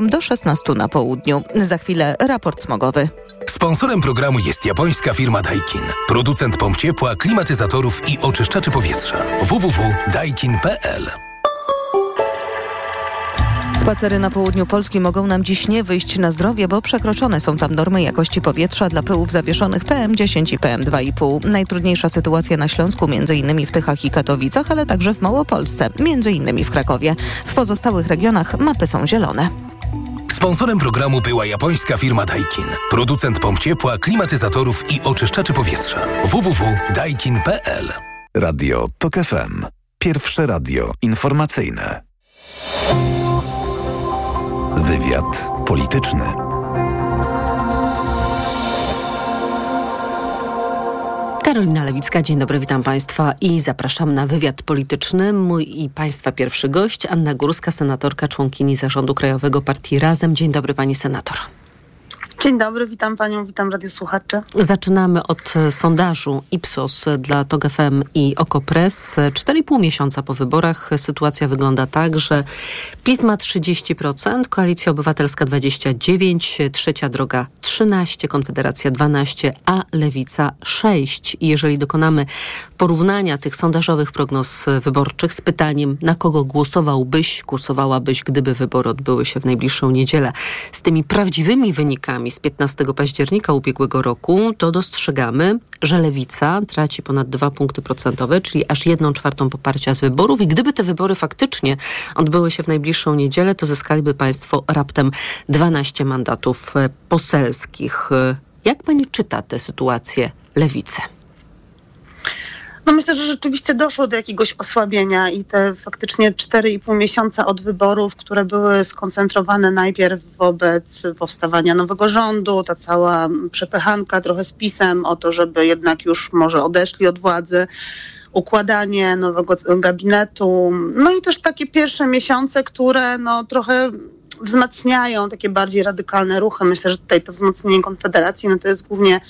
do 16 na południu. Za chwilę raport smogowy. Sponsorem programu jest japońska firma Daikin. Producent pomp ciepła, klimatyzatorów i oczyszczaczy powietrza. www.daikin.pl Spacery na południu Polski mogą nam dziś nie wyjść na zdrowie, bo przekroczone są tam normy jakości powietrza dla pyłów zawieszonych PM10 i PM2,5. Najtrudniejsza sytuacja na Śląsku, m.in. w Tychach i Katowicach, ale także w Małopolsce, m.in. w Krakowie. W pozostałych regionach mapy są zielone. Sponsorem programu była japońska firma Daikin. Producent pomp ciepła, klimatyzatorów i oczyszczaczy powietrza. www.daikin.pl Radio TOK FM. Pierwsze radio informacyjne. Wywiad polityczny. Karolina Lewicka, dzień dobry, witam Państwa i zapraszam na wywiad polityczny. Mój i Państwa pierwszy gość, Anna Górska, senatorka, członkini Zarządu Krajowego Partii Razem. Dzień dobry, Pani Senator. Dzień dobry, witam panią, witam radiosłuchacze. Zaczynamy od e, sondażu Ipsos dla TOG FM i Okopres. 4,5 miesiąca po wyborach sytuacja wygląda tak, że PiS ma 30%, Koalicja Obywatelska 29%, Trzecia Droga 13%, Konfederacja 12%, a Lewica 6%. I jeżeli dokonamy porównania tych sondażowych prognoz wyborczych z pytaniem, na kogo głosowałbyś, głosowałabyś, gdyby wybory odbyły się w najbliższą niedzielę, z tymi prawdziwymi wynikami z 15 października ubiegłego roku, to dostrzegamy, że lewica traci ponad 2 punkty procentowe, czyli aż 1 czwartą poparcia z wyborów. I gdyby te wybory faktycznie odbyły się w najbliższą niedzielę, to zyskaliby państwo raptem 12 mandatów e, poselskich. Jak pani czyta tę sytuację lewicy? No myślę, że rzeczywiście doszło do jakiegoś osłabienia i te faktycznie 4,5 miesiąca od wyborów, które były skoncentrowane najpierw wobec powstawania nowego rządu, ta cała przepychanka trochę z pisem o to, żeby jednak już może odeszli od władzy, układanie nowego gabinetu, no i też takie pierwsze miesiące, które no trochę wzmacniają takie bardziej radykalne ruchy. Myślę, że tutaj to wzmocnienie Konfederacji no to jest głównie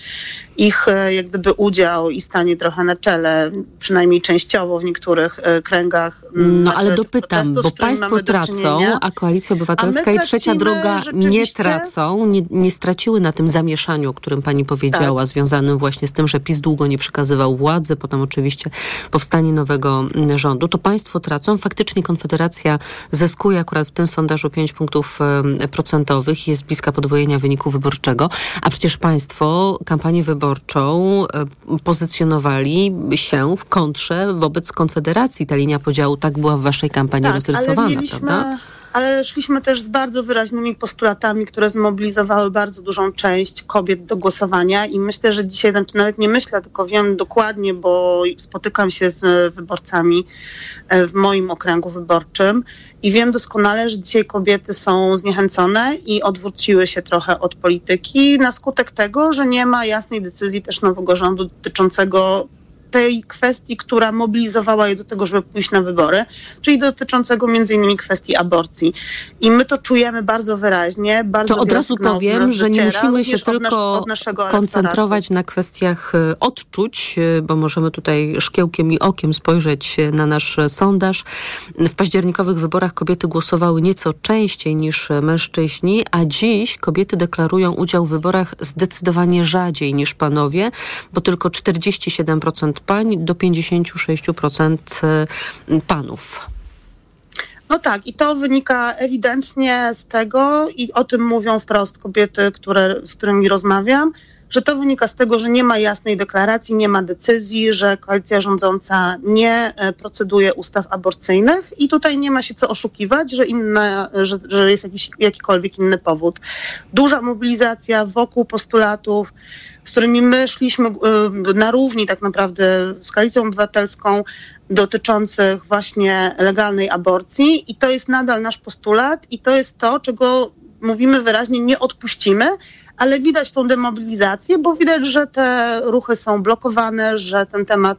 ich e, jak gdyby udział i stanie trochę na czele, przynajmniej częściowo w niektórych e, kręgach. No ale dopytam, bo państwo tracą, a Koalicja Obywatelska i Trzecia Droga nie tracą, nie, nie straciły na tym zamieszaniu, o którym pani powiedziała, tak. związanym właśnie z tym, że PiS długo nie przekazywał władzy, potem oczywiście powstanie nowego rządu. To państwo tracą. Faktycznie Konfederacja zyskuje akurat w tym sondażu 5 punktów procentowych, jest bliska podwojenia wyniku wyborczego, a przecież państwo kampanię wyborczą wyborczą e, pozycjonowali się w kontrze wobec Konfederacji. Ta linia podziału tak była w waszej kampanii tak, rozrysowana, mieliśmy... prawda? ale szliśmy też z bardzo wyraźnymi postulatami, które zmobilizowały bardzo dużą część kobiet do głosowania i myślę, że dzisiaj, znaczy nawet nie myślę, tylko wiem dokładnie, bo spotykam się z wyborcami e, w moim okręgu wyborczym i wiem doskonale, że dzisiaj kobiety są zniechęcone i odwróciły się trochę od polityki na skutek tego, że nie ma jasnej decyzji też nowego rządu dotyczącego tej kwestii, która mobilizowała je do tego, żeby pójść na wybory, czyli dotyczącego między innymi kwestii aborcji. I my to czujemy bardzo wyraźnie. Bardzo to od razu powiem, że nie musimy się tylko od koncentrować na kwestiach e, odczuć, e, bo możemy tutaj szkiełkiem i okiem spojrzeć e, na nasz sondaż. W październikowych wyborach kobiety głosowały nieco częściej niż mężczyźni, a dziś kobiety deklarują udział w wyborach zdecydowanie rzadziej niż panowie, bo tylko 47% pań do 56% y, panów. No tak, i to wynika ewidentnie z tego, i o tym mówią wprost kobiety, które, z którymi rozmawiam, że to wynika z tego, że nie ma jasnej deklaracji, nie ma decyzji, że koalicja rządząca nie e, proceduje ustaw aborcyjnych i tutaj nie ma się co oszukiwać, że, inne, że, że jest jakiś, jakikolwiek inny powód. Duża mobilizacja wokół postulatów, z którymi my szliśmy y, na równi tak naprawdę z koalicją obywatelską dotyczących właśnie legalnej aborcji. I to jest nadal nasz postulat i to jest to, czego mówimy wyraźnie, nie odpuścimy, ale widać tą demobilizację, bo widać, że te ruchy są blokowane, że ten temat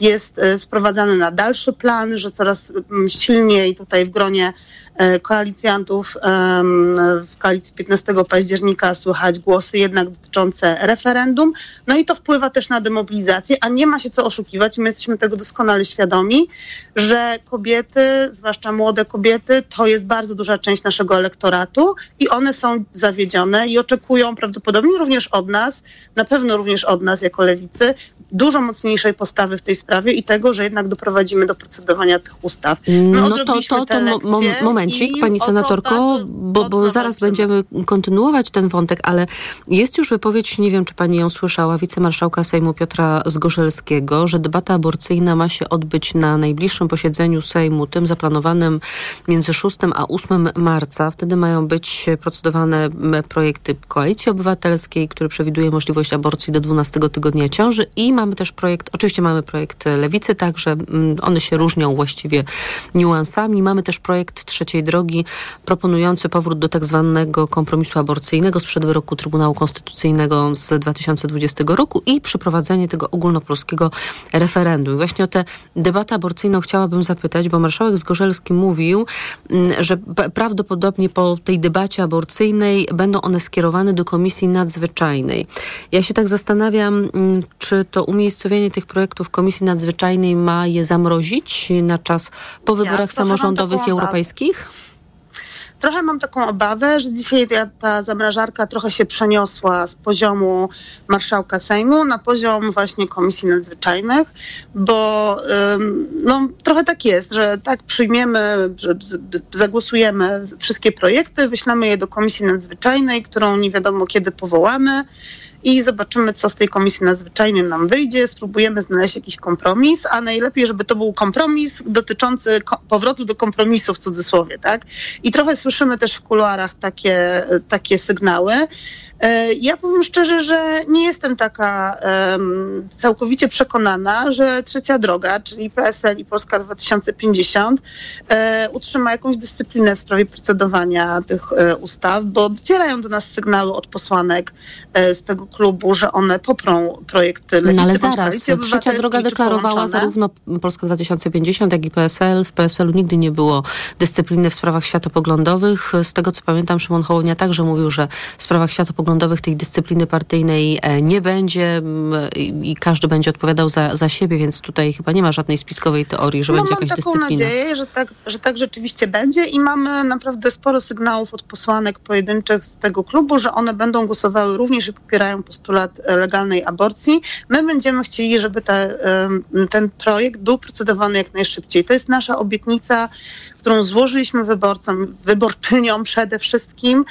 jest y, sprowadzany na dalszy plan, że coraz silniej tutaj w gronie e, koalicjantów w koalicji 15 października słychać głosy jednak dotyczące referendum. No i to wpływa też na demobilizację, a nie ma się co oszukiwać. My jesteśmy tego doskonale świadomi, że kobiety, zwłaszcza młode kobiety, to jest bardzo duża część naszego elektoratu i one są zawiedzione i oczekują prawdopodobnie również od nas, na pewno również od nas jako lewicy, dużo mocniejszej postawy w tej sprawie i tego, że jednak doprowadzimy do procedowania tych ustaw. My no to, to, to mo momencik, pani senatorko, bo, bo zaraz będziemy kontynuować ten wątek, ale jest już wypowiedź, nie wiem, czy pani ją słyszała, wicemarszałka Sejmu Piotra Zgorzelskiego, że debata aborcyjna ma się odbyć na najbliższym posiedzeniu Sejmu, tym zaplanowanym między 6 a 8 marca. Wtedy mają być procedowane projekty Koalicji Obywatelskiej, który przewiduje możliwość aborcji do 12 tygodnia ciąży i mamy też projekt, oczywiście mamy projekt Lewicy także, one się różnią właściwie niuansami. Mamy też projekt Trzeciej Drogi proponujący powrót do tak zwanego kompromisu aborcyjnego sprzed wyroku Trybunału Konstytucyjnego z 2020 roku i przeprowadzenie tego ogólnopolskiego referendum. Właśnie o tę debatę aborcyjną chciałabym zapytać, bo marszałek Zgorzelski mówił, mm, że prawdopodobnie po tej debacie aborcyjnej będą one skierowane do Komisji Nadzwyczajnej. Ja się tak zastanawiam, mm, czy to umiejscowienie tych projektów Komisji Nadzwyczajnej ma je zamrozić na czas po wyborach ja, samorządowych i europejskich? Trochę mam taką obawę, że dzisiaj ta, ta zamrażarka trochę się przeniosła z poziomu marszałka Sejmu na poziom właśnie komisji nadzwyczajnych, bo ym, no, trochę tak jest, że tak przyjmiemy, że zagłosujemy wszystkie projekty, wyślemy je do komisji nadzwyczajnej, którą nie wiadomo kiedy powołamy i zobaczymy, co z tej komisji nadzwyczajnej nam wyjdzie. Spróbujemy znaleźć jakiś kompromis, a najlepiej, żeby to był kompromis dotyczący powrotu do kompromisu w cudzysłowie, tak? I trochę słyszymy też w kuluarach takie, takie sygnały. E, ja powiem szczerze, że nie jestem taka um, całkowicie przekonana, że trzecia droga, czyli PSL i Polska 2050, e, utrzyma jakąś dyscyplinę w sprawie procedowania tych e, ustaw, bo docierają do nas sygnały od posłanek e, z tego klubu, że one poprą projekt Lewicy. No ale zaraz, trzecia droga deklarowała zarówno Polska 2050, jak i PSL. W PSL-u nigdy nie było dyscypliny w sprawach światopoglądowych. Z tego co pamiętam, Szymon Hołownia także mówił, że w sprawach światopoglądowych samorządowych tej dyscypliny partyjnej e, nie będzie i każdy będzie odpowiadał za, za siebie, więc tutaj chyba nie ma żadnej spiskowej teorii, że no, będzie jakaś dyscyplina. Mam taką nadzieję, że tak, że tak rzeczywiście będzie i mamy naprawdę sporo sygnałów od posłanek pojedynczych z tego klubu, że one będą głosowały również i popierają postulat e, legalnej aborcji. My będziemy chcieli, żeby te, ten projekt był procedowany jak najszybciej. To jest nasza obietnica którą złożyliśmy wyborcom, wyborczyniom przede wszystkim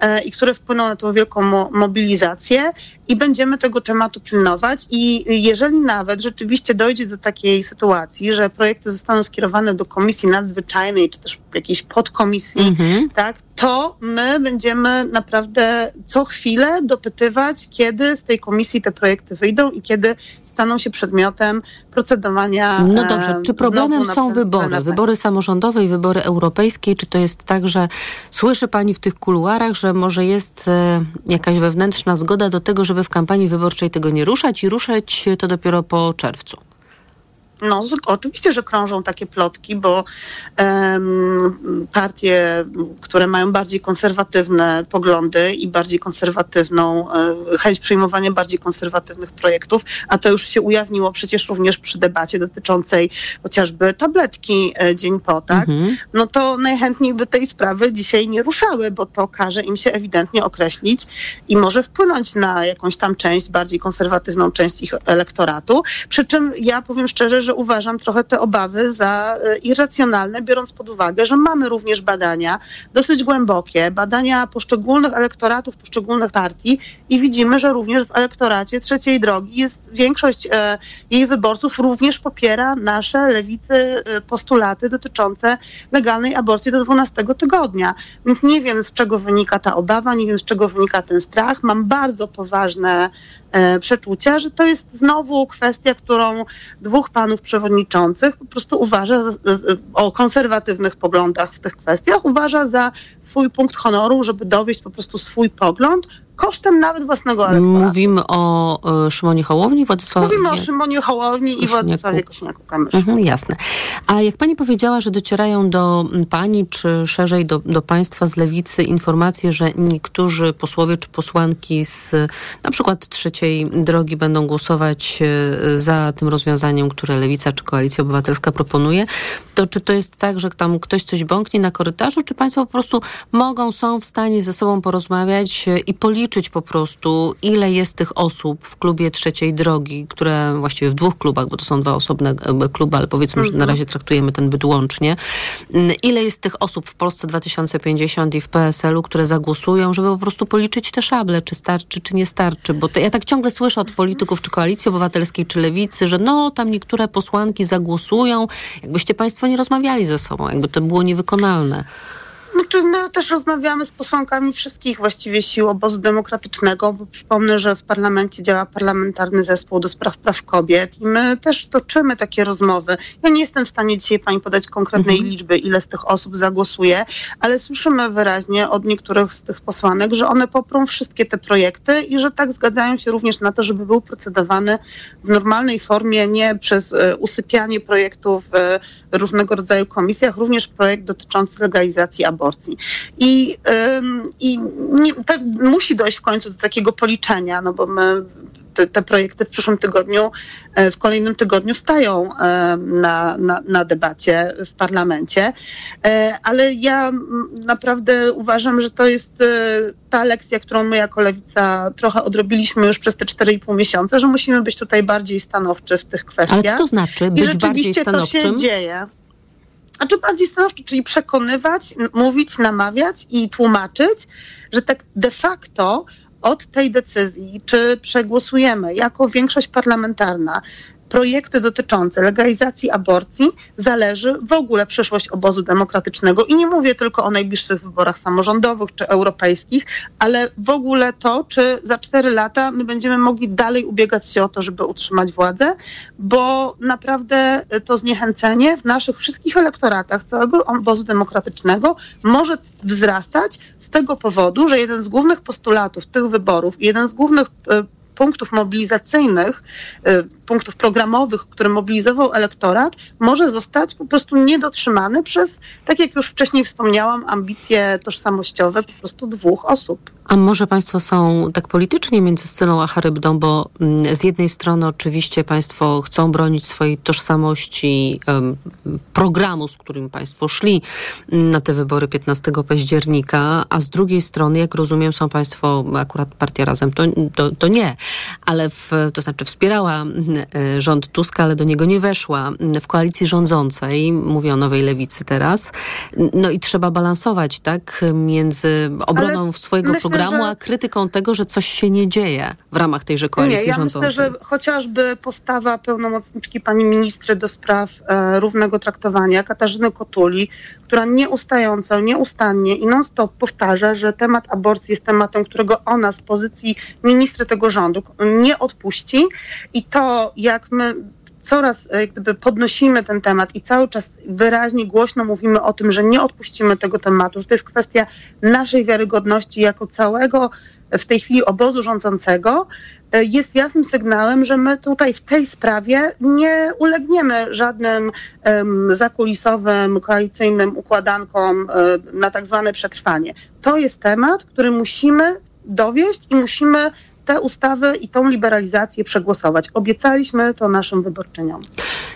e, i które wpłyną na tą wielką mo mobilizację i będziemy tego tematu pilnować i jeżeli nawet rzeczywiście dojdzie do takiej sytuacji, że projekty zostaną skierowane do komisji nadzwyczajnej czy też jakiejś podkomisji, mm-hmm. tak, to my będziemy naprawdę co chwilę dopytywać, kiedy z tej komisji te projekty wyjdą i kiedy staną się przedmiotem procedowania. No dobrze, czy problemem są wybory? Wybory samorządowe i wybory europejskie? Czy to jest tak, że słyszy pani w tych kuluarach, że może jest e, jakaś wewnętrzna zgoda do tego, żeby w kampanii wyborczej tego nie ruszać i ruszać to dopiero po czerwcu? No, oczywiście, że krążą takie plotki, bo um, partie, które mają bardziej konserwatywne poglądy i bardziej konserwatywną e, chęć przyjmowania bardziej konserwatywnych projektów, a to już się ujawniło przecież również przy debacie dotyczącej chociażby tabletki e, dzień po, tak? Mhm. No to najchętniej by tej sprawy dzisiaj nie ruszały, bo to każe im się ewidentnie określić i może wpłynąć na jakąś tam część, bardziej konserwatywną część ich elektoratu. Przy czym ja powiem szczerze, że uważam trochę te obawy za e, irracjonalne, biorąc pod uwagę, że mamy również badania dosyć głębokie, badania poszczególnych elektoratów, poszczególnych partii i widzimy, że również w elektoracie trzeciej drogi jest większość e, jej wyborców również popiera nasze lewicy e, postulaty dotyczące legalnej aborcji do 12 tygodnia. Więc nie wiem, z czego wynika ta obawa, nie wiem, z czego wynika ten strach. Mam bardzo poważne przeczucia, że to jest znowu kwestia, którą dwóch panów przewodniczących po prostu uważa o konserwatywnych poglądach w tych kwestiach, uważa za swój punkt honoru, żeby dowieść po prostu swój pogląd kosztem nawet własnego elektoratu. Mówimy o y, Szymonie Hołowni, Władysławie... Mówimy o Szymonie Hołowni i Władysławie Kośniaku-Kamyszu. Mhm, jasne. A jak pani powiedziała, że docierają do pani, czy szerzej do, do państwa z lewicy informacje, że niektórzy posłowie czy posłanki z na przykład trzeciej drogi będą głosować y, za tym rozwiązaniem, które lewica czy koalicja obywatelska proponuje, to czy to jest tak, że tam ktoś coś bąknie na korytarzu, czy państwo po prostu mogą, są w stanie ze sobą porozmawiać y, i policzyć po prostu, ile jest tych osób w klubie trzeciej drogi, które właściwie w dwóch klubach, bo to są dwa osobne kluby, ale powiedzmy, że na mhm. razie traktujemy ten byt łącznie. Mm, ile jest tych osób w Polsce 2050 i w PSL-u, które zagłosują, żeby po prostu policzyć te szable, czy starczy, czy nie starczy, bo to, ja tak ciągle słyszę od polityków, czy Koalicji Obywatelskiej, czy Lewicy, że no, tam niektóre posłanki zagłosują, jakbyście państwo nie rozmawiali ze sobą, jakby to było niewykonalne. Znaczy, my też rozmawiamy z posłankami wszystkich właściwie sił obozu demokratycznego, bo przypomnę, że w parlamencie działa parlamentarny zespół do spraw praw kobiet i my też toczymy takie rozmowy. Ja nie jestem w stanie dzisiaj pani podać konkretnej mhm. liczby, ile z tych osób zagłosuje, ale słyszymy wyraźnie od niektórych z tych posłanek, że one poprą wszystkie te projekty i że tak zgadzają się również na to, żeby był procedowany w normalnej formie, nie przez e, usypianie projektów w różnego rodzaju komisjach, również projekt dotyczący legalizacji aborcji aborcji. I, i nie, musi dojść w końcu do takiego policzenia, no bo my te, te, projekty w przyszłym tygodniu, e, w kolejnym tygodniu stają na, na, na, debacie w parlamencie. E, ale ja naprawdę uważam, że to jest e, ta lekcja, którą my jako lewica trochę odrobiliśmy już przez te 4,5 miesiąca, że musimy być tutaj bardziej stanowczy w tych kwestiach. Ale co to znaczy być bardziej stanowczym? To się dzieje. A czy bardziej stanowczo, czyli przekonywać, mówić, namawiać i tłumaczyć, że tak de facto od tej decyzji, czy przegłosujemy jako większość parlamentarna projekty dotyczące legalizacji aborcji zależy w ogóle przyszłość obozu demokratycznego. I nie mówię tylko o najbliższych wyborach samorządowych czy europejskich, ale w ogóle to, czy za cztery lata my będziemy mogli dalej ubiegać się o to, żeby utrzymać władzę, bo naprawdę to zniechęcenie w naszych wszystkich elektoratach całego obozu demokratycznego może wzrastać z tego powodu, że jeden z głównych postulatów tych wyborów jeden z głównych e, punktów mobilizacyjnych, y, punktów programowych, które mobilizował elektorat, może zostać po prostu niedotrzymany przez, tak jak już wcześniej wspomniałam, ambicje tożsamościowe po prostu dwóch osób. A może Państwo są tak politycznie między Scylą a Charybdą, bo mm, z jednej strony oczywiście Państwo chcą bronić swojej tożsamości, programu, z którym Państwo szli mm, na te wybory 15 października, a z drugiej strony, jak rozumiem, są Państwo, akurat partia Razem, to, to, to nie, ale w, to znaczy wspierała mm, e, rząd Tuska, ale do niego nie weszła w koalicji rządzącej, mówię o Nowej Lewicy teraz, no i trzeba balansować, tak, między obroną ale swojego myślę, programu, że... a krytyką tego, że coś się nie dzieje w ramach tejże koalicji nie, ja rządzącej. Myślę, że chociażby postawa pełnomocniczki pani ministry do spraw e, równego traktowania, Katarzyny Kotuli, która nieustająco, nieustannie i non-stop powtarza, że temat aborcji jest tematem, którego ona z pozycji ministry tego rządu nie odpuści i to, jak my coraz jak gdyby podnosimy ten temat i cały czas wyraźnie, głośno mówimy o tym, że nie odpuścimy tego tematu, że to jest kwestia naszej wiarygodności jako całego w tej chwili obozu rządzącego, e, jest jasnym sygnałem, że my tutaj w tej sprawie nie ulegniemy żadnym um, zakulisowym, koalicyjnym układankom um, na tak zwane przetrwanie. To jest temat, który musimy dowieść i musimy te ustawy i tą liberalizację przegłosować. Obiecaliśmy to naszym wyborczyniom.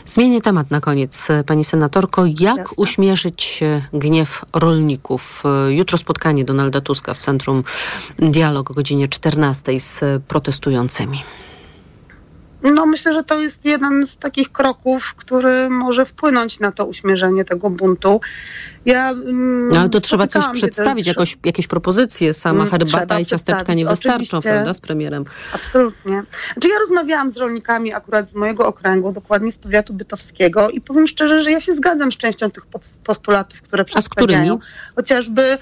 Zmienię temat na koniec, pani senatorko. Jak Jasne. uśmierzyć gniew rolników? Jutro spotkanie Donalda Tuska w Centrum Dialog o godzinie 14 z protestującymi. No myślę, że to jest jeden z takich kroków, który może wpłynąć na to uśmierzenie tego buntu. Ja, no, ale to trzeba coś przedstawić, jakoś, jakieś propozycje. Sama mm, herbata i ciasteczka nie wystarczą, prawda, z premierem? Absolutnie. Znaczy ja rozmawiałam z rolnikami akurat z mojego okręgu, dokładnie z powiatu bytowskiego i powiem szczerze, że ja się zgadzam z częścią tych postulatów, które przedstawiają. A z którymi? Chociażby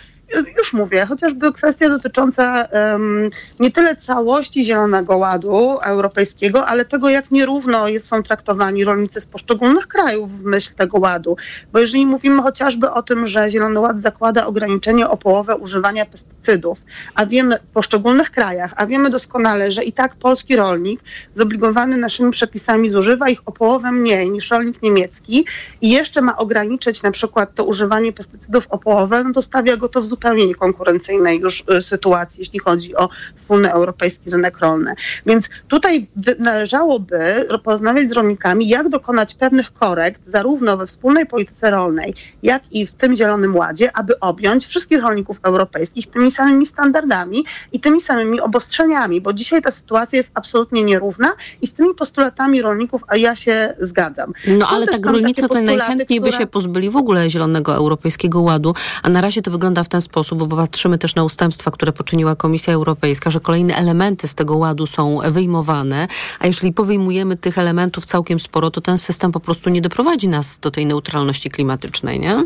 już mówię, chociażby kwestia dotycząca um, nie tyle całości Zielonego Ładu europejskiego, ale tego, jak nierówno jest, są traktowani rolnicy z poszczególnych krajów w myśl tego ładu. Bo jeżeli mówimy chociażby o tym, że Zielony Ład zakłada ograniczenie o połowę używania pestycydów, a wiemy w poszczególnych krajach, a wiemy doskonale, że i tak polski rolnik zobligowany naszymi przepisami zużywa ich o połowę mniej niż rolnik niemiecki i jeszcze ma ograniczyć na przykład to używanie pestycydów o połowę, no to stawia go to w zupełnie niekonkurencyjnej już y, sytuacji, jeśli chodzi o wspólny europejski rynek rolny. Więc tutaj należałoby porozmawiać z rolnikami, jak dokonać pewnych korekt zarówno we wspólnej polityce rolnej, jak i w tym Zielonym Ładzie, aby objąć wszystkich rolników europejskich tymi samymi standardami i tymi samymi obostrzeniami, bo dzisiaj ta sytuacja jest absolutnie nierówna i z tymi postulatami rolników, a ja się zgadzam. No Są ale tak rolnicy to najchętniej które... by się pozbyli w ogóle Zielonego Europejskiego Ładu, a na razie to wygląda w ten sposób, bo patrzymy też na ustępstwa, które poczyniła Komisja Europejska, że kolejne elementy z tego ładu są wyjmowane, a jeżeli powyjmujemy tych elementów całkiem sporo, to ten system po prostu nie doprowadzi nas do tej neutralności klimatycznej, nie?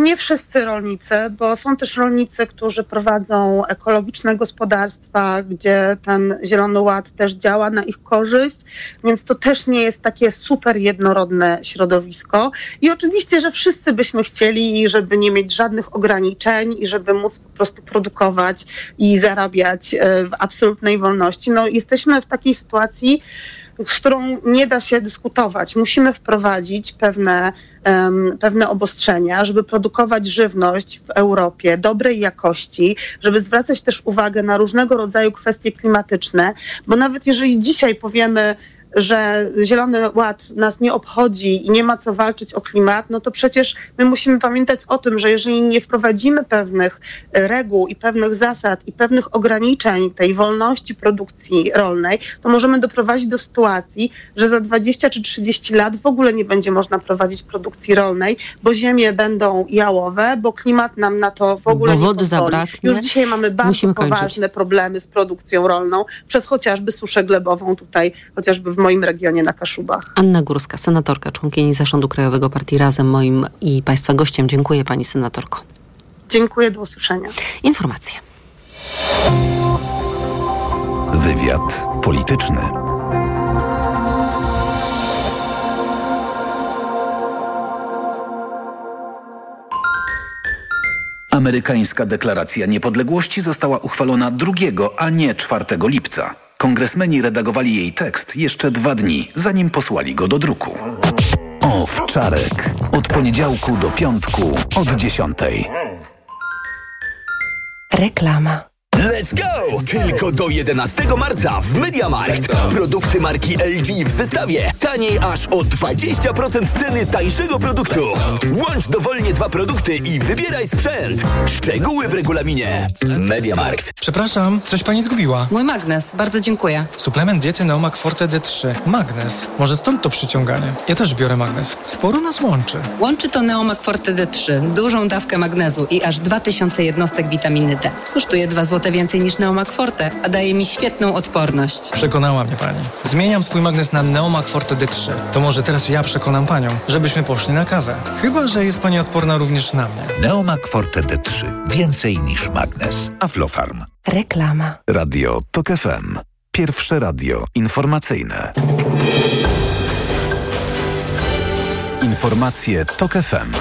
Nie wszyscy rolnicy, bo są też rolnicy, którzy prowadzą ekologiczne gospodarstwa, gdzie ten Zielony Ład też działa na ich korzyść, więc to też nie jest takie super jednorodne środowisko. I oczywiście, że wszyscy byśmy chcieli, żeby nie mieć żadnych ograniczeń i żeby móc po prostu produkować i zarabiać e, w absolutnej wolności. No, jesteśmy w takiej sytuacji, z którą nie da się dyskutować. Musimy wprowadzić pewne pewne obostrzenia, żeby produkować żywność w Europie dobrej jakości, żeby zwracać też uwagę na różnego rodzaju kwestie klimatyczne, bo nawet jeżeli dzisiaj powiemy, że Zielony Ład nas nie obchodzi i nie ma co walczyć o klimat, no to przecież my musimy pamiętać o tym, że jeżeli nie wprowadzimy pewnych reguł i pewnych zasad i pewnych ograniczeń tej wolności produkcji rolnej, to możemy doprowadzić do sytuacji, że za 20 czy 30 lat w ogóle nie będzie można prowadzić produkcji rolnej, bo ziemie będą jałowe, bo klimat nam na to w ogóle bo nie wody pozwoli. zabraknie. Już dzisiaj mamy bardzo Musimy poważne kończyć. problemy z produkcją rolną, przez chociażby suszę glebową tutaj, chociażby w moim regionie na Kaszubach. Anna Górska, senatorka, członkini Zarządu Krajowego Partii Razem, moim i Państwa gościem. Dziękuję Pani senatorko. Dziękuję, do usłyszenia. Informacje. Wywiad polityczny. Amerykańska deklaracja niepodległości została uchwalona 2, a nie 4 lipca. Kongresmeni redagowali jej tekst jeszcze dwa dni, zanim posłali go do druku. Owczarek. Od poniedziałku do piątku od dziesiątej. Reklama. Let's go! Tylko do 11 marca w MediaMarkt. Produkty marki LG w zestawie. Taniej aż o 20% ceny tańszego produktu. Łącz dowolnie dwa produkty i wybieraj sprzęt. Szczegóły w regulaminie. MediaMarkt. Przepraszam, coś pani zgubiła. Mój magnes, bardzo dziękuję. Suplement diety Neomak Forte D3. Magnes. Może stąd to przyciąganie. Ja też biorę magnes. Sporo nas łączy. Łączy to Neomak Forte D3. Dużą dawkę magnezu i aż 2000 jednostek witaminy D. Kosztuje 2 zł więcej niż Neomak Forte, a daje mi świetną odporność. Przekonała mnie pani. Zmieniam swój magnes na Neomak Forte D3. To może teraz ja przekonam panią, żebyśmy poszli na kawę. Chyba, że jest pani odporna również na mnie. Neomak Forte D3. Więcej niż magnes. Aflofarm. Reklama. Radio TOK FM. Pierwsze radio informacyjne. Informacje TOK FM.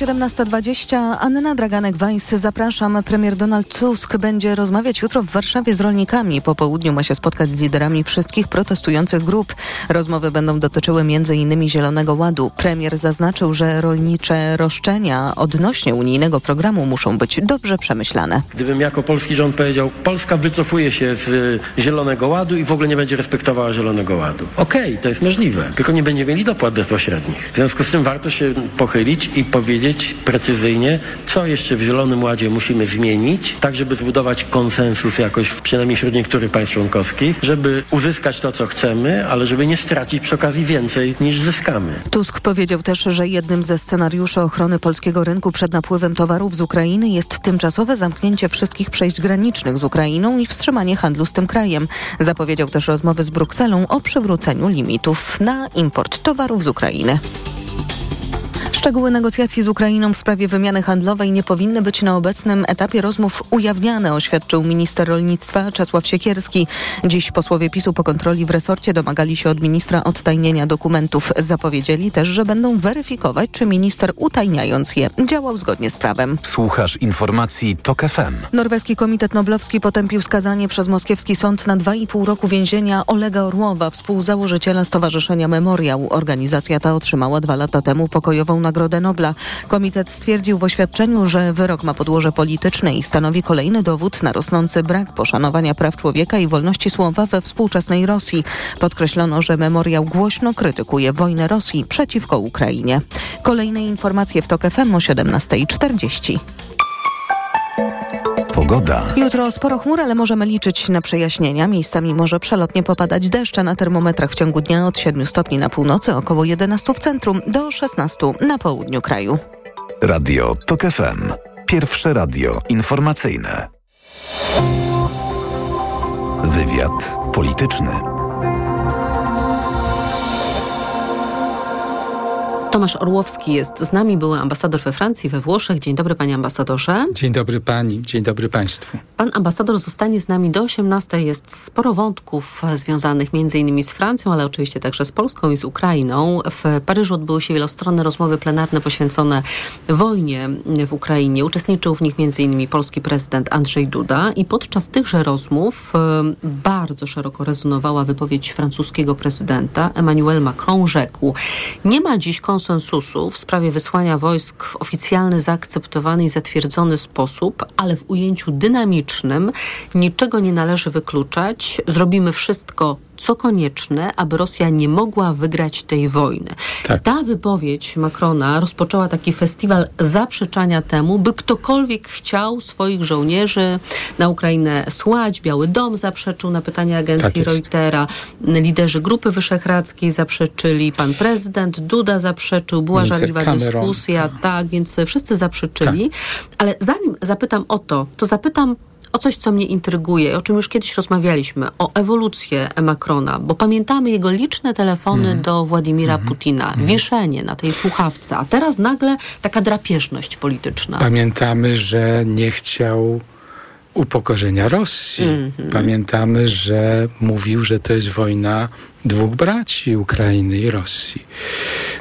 Minęła 17.20. Anna Draganek-Weiss, zapraszam. Premier Donald Tusk będzie rozmawiać jutro w Warszawie z rolnikami. Po południu ma się spotkać z liderami wszystkich protestujących grup. Rozmowy będą dotyczyły m.in. Zielonego Ładu. Premier zaznaczył, że rolnicze roszczenia odnośnie unijnego programu muszą być dobrze przemyślane. Gdybym jako polski rząd powiedział, Polska wycofuje się z Zielonego Ładu i w ogóle nie będzie respektowała Zielonego Ładu. Okej, okay, to jest możliwe, tylko nie będzie mieli dopłat bezpośrednich. W związku z tym warto się pochylić i powiedzieć, powiedzieć precyzyjnie, co jeszcze w Zielonym Ładzie musimy zmienić, tak żeby zbudować konsensus jakoś przynajmniej wśród niektórych państw członkowskich, żeby uzyskać to, co chcemy, ale żeby nie stracić przy okazji więcej niż zyskamy. Tusk powiedział też, że jednym ze scenariuszy ochrony polskiego rynku przed napływem towarów z Ukrainy jest tymczasowe zamknięcie wszystkich przejść granicznych z Ukrainą i wstrzymanie handlu z tym krajem. Zapowiedział też rozmowy z Brukselą o przywróceniu limitów na import towarów z Ukrainy. Szczegóły negocjacji z Ukrainą w sprawie wymiany handlowej nie powinny być na obecnym etapie rozmów ujawniane, oświadczył minister rolnictwa Czesław Siekierski. Dziś posłowie PiSu po kontroli w resorcie domagali się od ministra odtajnienia dokumentów. Zapowiedzieli też, że będą weryfikować, czy minister utajniając je działał zgodnie z prawem. Słuchasz informacji TOK FM. Norweski Komitet Noblowski potępił skazanie przez moskiewski sąd na 2,5 roku więzienia Olega Orłowa, współzałożyciela Stowarzyszenia Memoriał. Organizacja ta otrzymała dwa lata temu pokojową Nagrodę Nobla. Komitet stwierdził w oświadczeniu, że wyrok ma podłoże polityczne i stanowi kolejny dowód na rosnący brak poszanowania praw człowieka i wolności słowa we współczesnej Rosji. Podkreślono, że memoriał głośno krytykuje wojnę Rosji przeciwko Ukrainie. Kolejne informacje w TOK FM o 17.40. Pogoda. Jutro sporo chmur, ale możemy liczyć na przejaśnienia. Miejscami może przelotnie popadać deszcze na termometrach w ciągu dnia od 7 stopni na północy, około 11 w centrum, do 16 na południu kraju. Radio TOK FM. Pierwsze radio informacyjne. Wywiad polityczny. Tomasz Orłowski jest z nami, były ambasador we Francji, we Włoszech. Dzień dobry, panie ambasadorze. Dzień dobry pani, dzień dobry państwu. Pan ambasador zostanie z nami do 18. Jest sporo wątków związanych między innymi z Francją, ale oczywiście także z Polską i z Ukrainą. W Paryżu odbyły się wielostronne rozmowy plenarne poświęcone wojnie w Ukrainie. Uczestniczył w nich między innymi polski prezydent Andrzej Duda i podczas tychże rozmów bardzo szeroko rezonowała wypowiedź francuskiego prezydenta Emmanuel Macron. Rzekł, nie ma dziś konsultacji konsensusu w sprawie wysłania wojsk w oficjalny, zaakceptowany i zatwierdzony sposób, ale w ujęciu dynamicznym niczego nie należy wykluczać. Zrobimy wszystko, co konieczne, aby Rosja nie mogła wygrać tej wojny. Tak. Ta wypowiedź Macrona rozpoczęła taki festiwal zaprzeczania temu, by ktokolwiek chciał swoich żołnierzy na Ukrainę słać. Biały Dom zaprzeczył na pytanie agencji tak Reutera. Liderzy Grupy Wyszehradzkiej zaprzeczyli, pan prezydent Duda zaprzeczył, była Minister żarliwa Cameron. dyskusja, tak, więc wszyscy zaprzeczyli. Tak. Ale zanim zapytam o to, to zapytam o coś, co mnie intryguje, o czym już kiedyś rozmawialiśmy, o ewolucję Macrona, bo pamiętamy jego liczne telefony mm. do Władimira mm. Putina, mm. wieszenie na tej słuchawce, a teraz nagle taka drapieżność polityczna. Pamiętamy, że nie chciał upokorzenia Rosji. Mm -hmm. Pamiętamy, że mówił, że to jest wojna dwóch braci, Ukrainy i Rosji.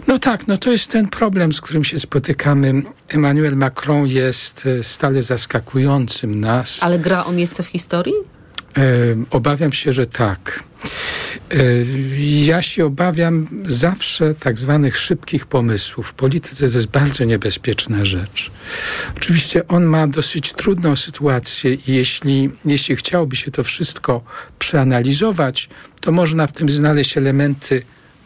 No tak, no to jest ten problem, z którym się spotykamy. Emmanuel Macron jest e, stale zaskakującym nas. Ale gra o miejsce w historii? E, obawiam się, że tak. E, ja się obawiam zawsze tak zwanych szybkich pomysłów. W polityce to jest bardzo niebezpieczna rzecz. Oczywiście on ma dosyć trudną sytuację i jeśli, jeśli chciałoby się to wszystko przeanalizować, to można w tym znaleźć elementy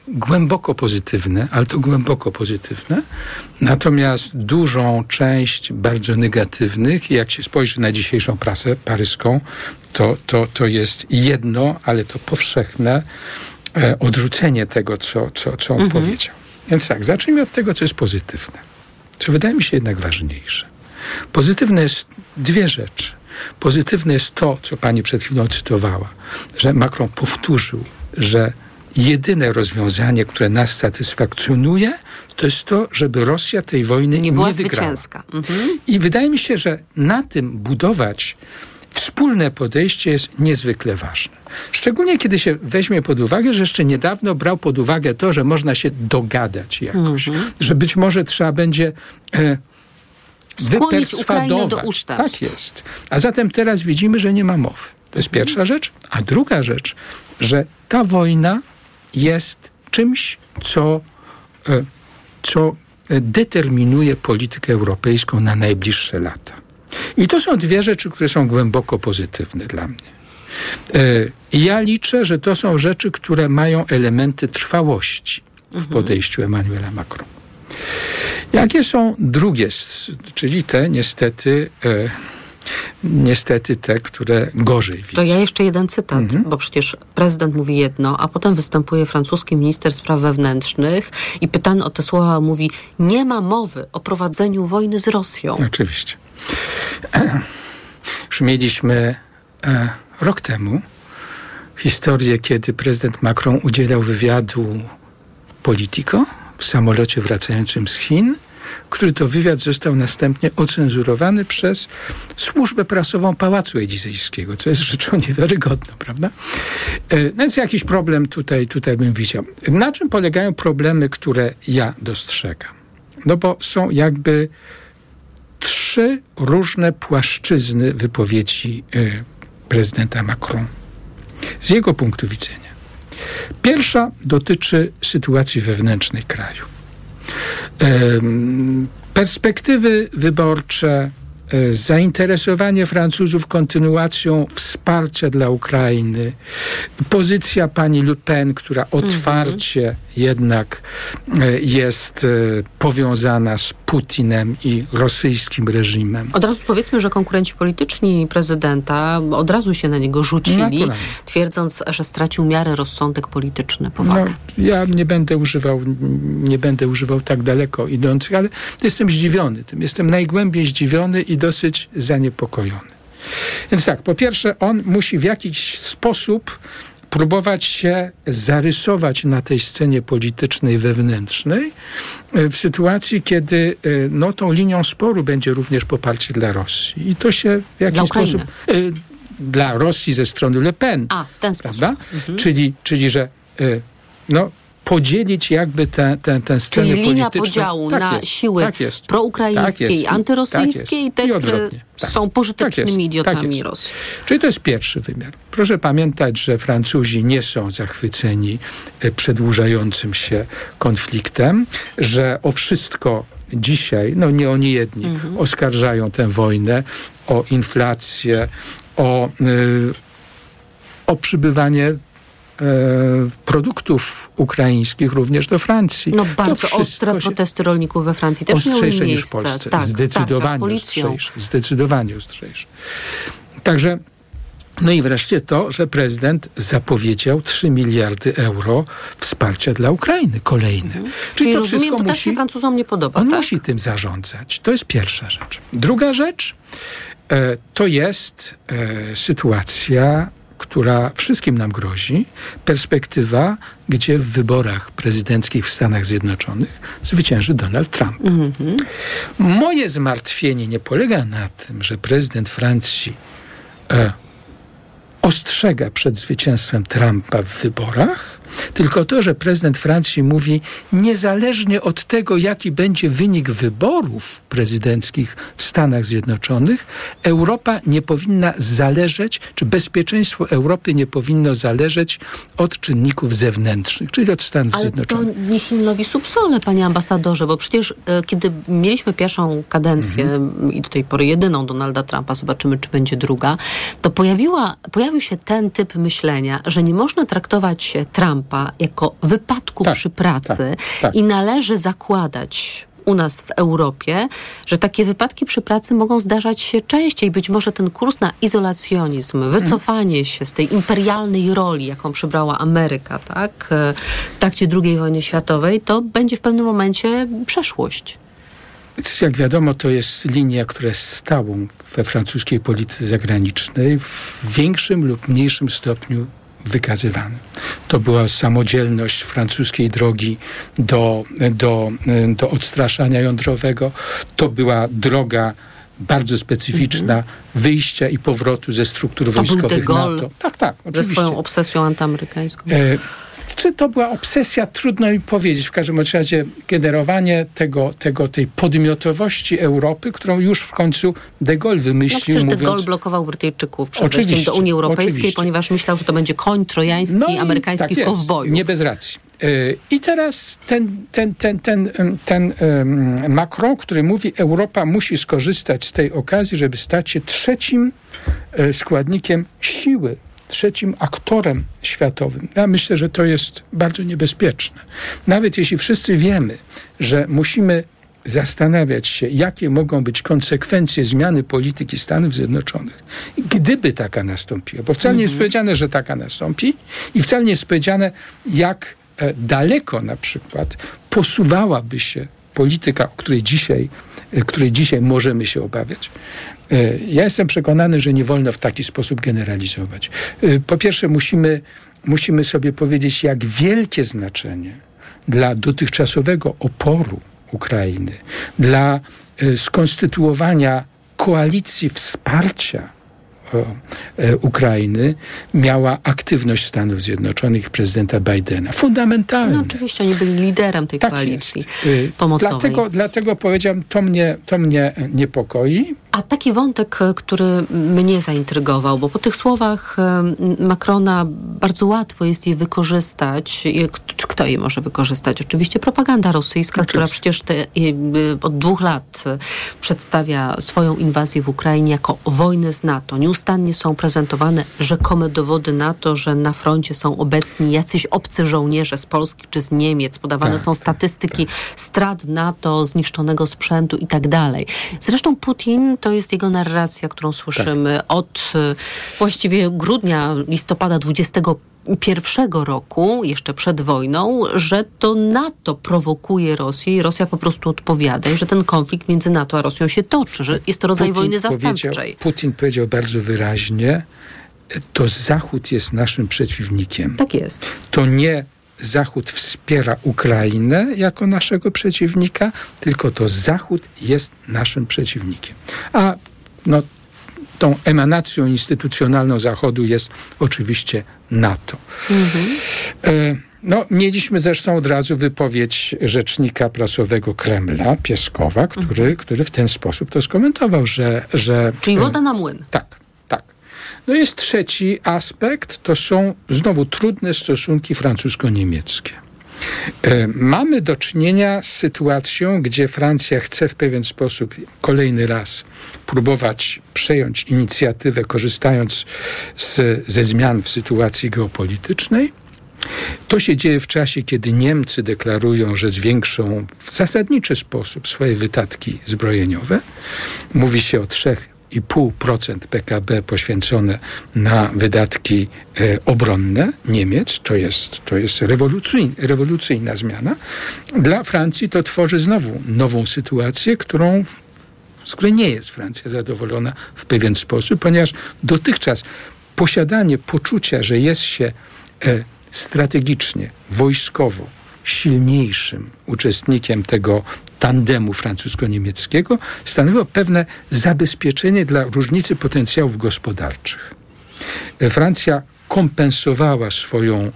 głęboko pozytywne, ale to głęboko pozytywne, natomiast dużą część bardzo negatywnych jak się spojrzy na dzisiejszą prasę paryską, to, to, to jest jedno, ale to powszechne e, odrzucenie tego, co, co, co on mhm. powiedział. Więc tak, zacznijmy od tego, co jest pozytywne, co wydaje mi się jednak ważniejsze. Pozytywne jest dwie rzeczy. Pozytywne jest to, co pani przed chwilą cytowała, że Macron powtórzył, że jedyne rozwiązanie, które nas satysfakcjonuje, to jest to, żeby Rosja tej wojny nie, była nie wygrała. Mhm. I wydaje mi się, że na tym budować wspólne podejście jest niezwykle ważne. Szczególnie kiedy się weźmie pod uwagę, że jeszcze niedawno brał pod uwagę to, że można się dogadać jakoś, mhm. że być może trzeba będzie e, Skłonić do Tak jest. A zatem teraz widzimy, że nie ma mowy. To jest pierwsza rzecz. A druga rzecz, że ta wojna jest czymś, co, e, co determinuje politykę europejską na najbliższe lata. I to są dwie rzeczy, które są głęboko pozytywne dla mnie. E, ja liczę, że to są rzeczy, które mają elementy trwałości w mhm. podejściu Emmanuela Macron. Jakie są drugie, czyli te niestety e, niestety te, które gorzej widzą. To ja jeszcze jeden cytat, mhm. bo przecież prezydent mówi jedno, a potem występuje francuski minister spraw wewnętrznych i pytany o te słowa mówi, nie ma mowy o prowadzeniu wojny z Rosją. Oczywiście. Już mieliśmy e, rok temu historię, kiedy prezydent Macron udzielał wywiadu Politico, w samolocie wracającym z Chin, który to wywiad został następnie ocenzurowany przez służbę prasową Pałacu Elizejskiego, co jest rzeczą niewiarygodną, prawda? E, więc jakiś problem tutaj, tutaj bym widział. Na czym polegają problemy, które ja dostrzegam? No bo są jakby trzy różne płaszczyzny wypowiedzi y, prezydenta Macron z jego punktu widzenia. Pierwsza dotyczy sytuacji wewnętrznej kraju. Perspektywy wyborcze, e, zainteresowanie Francuzów kontynuacją wsparcia dla Ukrainy, pozycja pani Le Pen, która otwarcie jednak e, jest e, powiązana z Putinem i rosyjskim reżimem. Od razu powiedzmy, że konkurenci polityczni prezydenta od razu się na niego rzucili, twierdząc, że stracił miarę rozsądek polityczny, powagę. No, ja nie będę używał, nie będę używał tak daleko idących, ale jestem zdziwiony tym. Jestem najgłębiej zdziwiony i dosyć zaniepokojony. Więc tak, po pierwsze, on musi w jakiś sposób próbować się zarysować na tej scenie politycznej wewnętrznej e, w sytuacji, kiedy e, no, tą linią sporu będzie również poparcie dla Rosji. I to się w jakiś sposób... Y, dla Rosji ze strony Le Pen. A, w ten sposób. Mhm. Czyli, czyli, że y, no, podzielić jakby tę, tę, tę scenę Czyli linia podziału tak na jest, siły tak proukraińskie tak i antyrosyjskie tak te, które tak. są pożytecznymi idiotami Rosji. Czyli to jest pierwszy wymiar. Proszę pamiętać, że Francuzi nie są zachwyceni e, przedłużającym się konfliktem, że o wszystko dzisiaj, no nie oni jedni, mhm. oskarżają tę wojnę o inflację, o, yy, o przybywanie produktów ukraińskich również do Francji. No bardzo ostre protesty rolników we Francji też ostrzejsze niż w Polsce. Tak, zdecydowanie ostrzejsze. Zdecydowanie ostrzejsze. Także no i wreszcie to, że prezydent zapowiedział 3 miliardy euro wsparcia dla Ukrainy, kolejne. Hmm. Czyli, Czyli to rozumiem, wszystko to musi, się Francuzom nie podoba, On tak? musi tym zarządzać. To jest pierwsza rzecz. Druga rzecz e, to jest e, sytuacja która wszystkim nam grozi, perspektywa, gdzie w wyborach prezydenckich w Stanach Zjednoczonych zwycięży Donald Trump. Mm -hmm. Moje zmartwienie nie polega na tym, że prezydent Francji e, ostrzega przed zwycięstwem Trumpa w wyborach, tylko to, że prezydent Francji mówi, niezależnie od tego, jaki będzie wynik wyborów prezydenckich w Stanach Zjednoczonych, Europa nie powinna zależeć, czy bezpieczeństwo Europy nie powinno zależeć od czynników zewnętrznych, czyli od Stanów Ale Zjednoczonych. to nie himnowi subsole, panie ambasadorze, bo przecież e, kiedy mieliśmy pierwszą kadencję mhm. i do tej pory jedyną Donalda Trumpa, zobaczymy, czy będzie druga, to pojawiła, pojawił się ten typ myślenia, że nie można traktować Trumpa Trumpa jako wypadku tak, przy pracy tak, tak. i należy zakładać u nas w Europie, że takie wypadki przy pracy mogą zdarzać się częściej. Być może ten kurs na izolacjonizm, wycofanie się z tej imperialnej roli, jaką przybrała Ameryka tak, w trakcie II wojny światowej, to będzie w pewnym momencie przeszłość. Jak wiadomo, to jest linia, która jest stałą we francuskiej polityce zagranicznej w większym lub mniejszym stopniu wykazywany. To była samodzielność francuskiej drogi do, do, do odstraszania jądrowego. To była droga bardzo specyficzna mm -hmm. wyjścia i powrotu ze struktur to wojskowych był de Gaulle NATO. Tak, tak, oczywiście. Ze swoją obsesją antyamerykańską. E, czy to była obsesja? Trudno mi powiedzieć. W każdym razie generowanie tego, tego, tej podmiotowości Europy, którą już w końcu de Gaulle wymyślił. No przecież mówiąc... de Gaulle blokował Brytyjczyków przed wejściem do Unii Europejskiej, oczywiście. ponieważ myślał, że to będzie koń trojański no amerykańskich tak kowbojów. Nie bez racji. E, I teraz ten, ten, ten, ten, ten Macron, który mówi, Europa musi skorzystać z tej okazji, żeby stać się trzecim e, składnikiem siły trzecim aktorem światowym. Ja myślę, że to jest bardzo niebezpieczne. Nawet jeśli wszyscy wiemy, że musimy zastanawiać się, jakie mogą być konsekwencje zmiany polityki Stanów Zjednoczonych, gdyby taka nastąpiła. Bo wcale nie jest mhm. powiedziane, że taka nastąpi i wcale nie jest powiedziane, jak e, daleko na przykład posuwałaby się polityka, o której dzisiaj, e, której dzisiaj możemy się obawiać. E, ja jestem przekonany, że nie wolno w taki sposób generalizować. E, po pierwsze, musimy, musimy sobie powiedzieć, jak wielkie znaczenie dla dotychczasowego oporu Ukrainy, dla y, skonstytuowania koalicji wsparcia E, Ukrainy miała aktywność Stanów Zjednoczonych prezydenta Bidena. Fundamentalna. No oczywiście, oni byli liderem tej tak koalicji jest. pomocowej. Dlatego, dlatego powiedziałem, to mnie, to mnie niepokoi. A taki wątek, e, który mnie zaintrygował, bo po tych słowach e, Macrona bardzo łatwo jest je wykorzystać. Kto je może wykorzystać? Oczywiście propaganda rosyjska, Oczywiście. która przecież te, od dwóch lat przedstawia swoją inwazję w Ukrainie jako wojnę z NATO. Nieustannie są prezentowane rzekome dowody na to, że na froncie są obecni jacyś obcy żołnierze z Polski czy z Niemiec. Podawane tak, są statystyki tak. strat NATO, zniszczonego sprzętu i tak dalej. Zresztą Putin to jest jego narracja, którą słyszymy tak. od e, właściwie grudnia, listopada 20 roku, jeszcze przed wojną, że to NATO prowokuje Rosję i Rosja po prostu odpowiada i że ten konflikt między NATO a Rosją się toczy, że jest to rodzaj Putin wojny zastępczej. Putin powiedział bardzo wyraźnie, to Zachód jest naszym przeciwnikiem. Tak jest. To nie Zachód wspiera Ukrainę jako naszego przeciwnika, tylko to Zachód jest naszym przeciwnikiem. A no, tą emanacją instytucjonalną Zachodu jest oczywiście NATO. Mhm. E, no, mieliśmy zresztą od razu wypowiedź rzecznika prasowego Kremla, Pieskowa, który, mhm. który w ten sposób to skomentował, że... że Czyli woda na młyn. Tak. No jest trzeci aspekt, to są znowu trudne stosunki francusko-niemieckie. E, mamy do czynienia z sytuacją, gdzie Francja chce w pewien sposób kolejny raz próbować przejąć inicjatywę, korzystając z, ze zmian w sytuacji geopolitycznej. To się dzieje w czasie, kiedy Niemcy deklarują, że zwiększą w zasadniczy sposób swoje wydatki zbrojeniowe. Mówi się o trzech 2,5% PKB poświęcone na wydatki e, obronne Niemiec, to jest, to jest rewolucyjna, rewolucyjna zmiana. Dla Francji to tworzy znowu nową sytuację, którą z której nie jest Francja zadowolona w pewien sposób, ponieważ dotychczas posiadanie poczucia, że jest się e, strategicznie, wojskowo silniejszym uczestnikiem tego tandemu francusko-niemieckiego stanowiło pewne zabezpieczenie dla różnicy potencjałów gospodarczych. Francja kompensowała swoją e,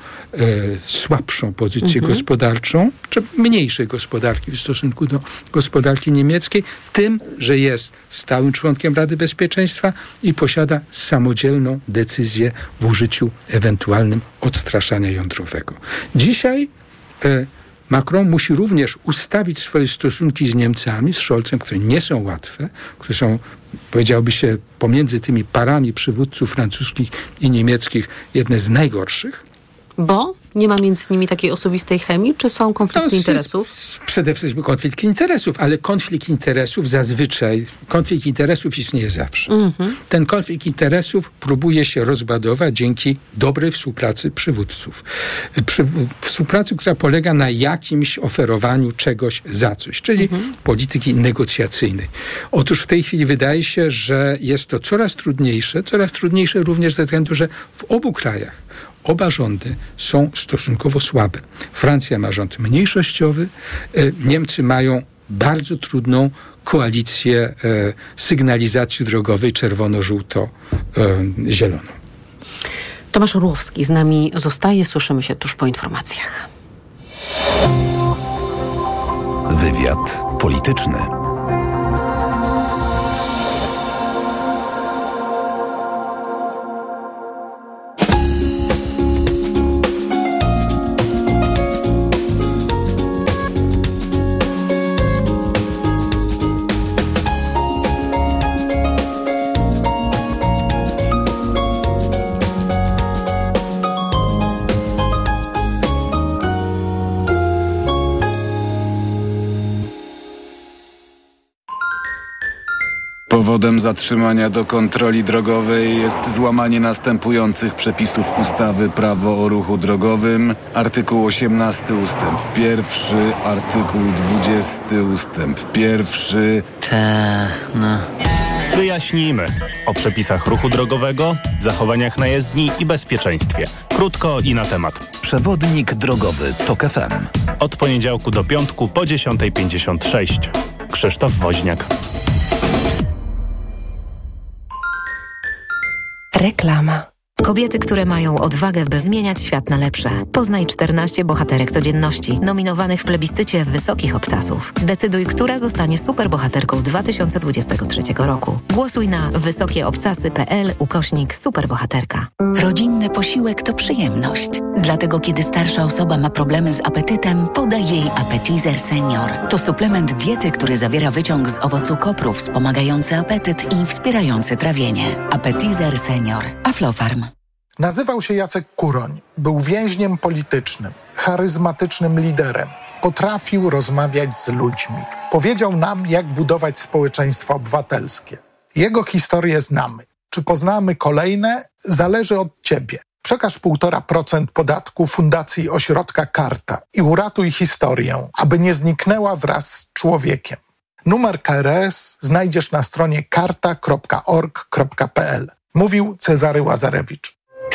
słabszą pozycję mhm. gospodarczą, czy mniejszej gospodarki w stosunku do gospodarki niemieckiej, tym, że jest stałym członkiem Rady Bezpieczeństwa i posiada samodzielną decyzję w użyciu ewentualnym odstraszania jądrowego. Dzisiaj e, Macron musi również ustawić swoje stosunki z Niemcami, z Scholzem, które nie są łatwe, które są, powiedziałby się, pomiędzy tymi parami przywódców francuskich i niemieckich jedne z najgorszych. Bo? Nie ma między nimi takiej osobistej chemii, czy są konflikty no, interesów? Przede wszystkim konflikt interesów, ale konflikt interesów zazwyczaj, konflikt interesów istnieje zawsze. -hmm. Ten konflikt interesów próbuje się rozbadować dzięki dobrej współpracy przywódców. Przy, współpracy, która polega na jakimś oferowaniu czegoś za coś, czyli -hmm. polityki negocjacyjnej. Otóż w tej chwili wydaje się, że jest to coraz trudniejsze, coraz trudniejsze również ze względu, że w obu krajach oba rządy są stosunkowo słabe. Francja ma rząd mniejszościowy, e, Niemcy mają bardzo trudną koalicję e, sygnalizacji drogowej czerwono-żółto-zieloną. Tomasz Orłowski z nami zostaje. Słyszymy się tuż po informacjach. Wywiad polityczny. Powodem zatrzymania do kontroli drogowej jest złamanie następujących przepisów ustawy Prawo o ruchu drogowym, artykuł 18 ustęp 1, artykuł 20 ustęp 1. Ta, no. Wyjaśnijmy o przepisach ruchu drogowego, zachowaniach na jezdni i bezpieczeństwie. Krótko i na temat. Przewodnik drogowy TOK FM. Od poniedziałku do piątku po 10.56. Krzysztof Woźniak. Reklama. Kobiety, które mają odwagę, by zmieniać świat na lepsze. Poznaj 14 bohaterek codzienności, nominowanych w plebiscycie wysokich obcasów. Zdecyduj, która zostanie superbohaterką 2023 roku. Głosuj na wysokieobcasy.pl ukośnik superbohaterka. Rodzinny posiłek to przyjemność. Dlatego kiedy starsza osoba ma problemy z apetytem, podaj jej Appetizer Senior. To suplement diety, który zawiera wyciąg z owocu kopru wspomagający apetyt i wspierający trawienie. Appetizer Senior. Aflofarm. Nazywał się Jacek Kuroń. Był więźniem politycznym, charyzmatycznym liderem. Potrafił rozmawiać z ludźmi. Powiedział nam, jak budować społeczeństwo obywatelskie. Jego historię znamy. Czy poznamy kolejne, zależy od ciebie. Przekaż 1,5% podatku Fundacji Ośrodka Karta i uratuj historię, aby nie zniknęła wraz z człowiekiem. Numer KRS znajdziesz na stronie karta.org.pl. Mówił Cezary Łazarewicz.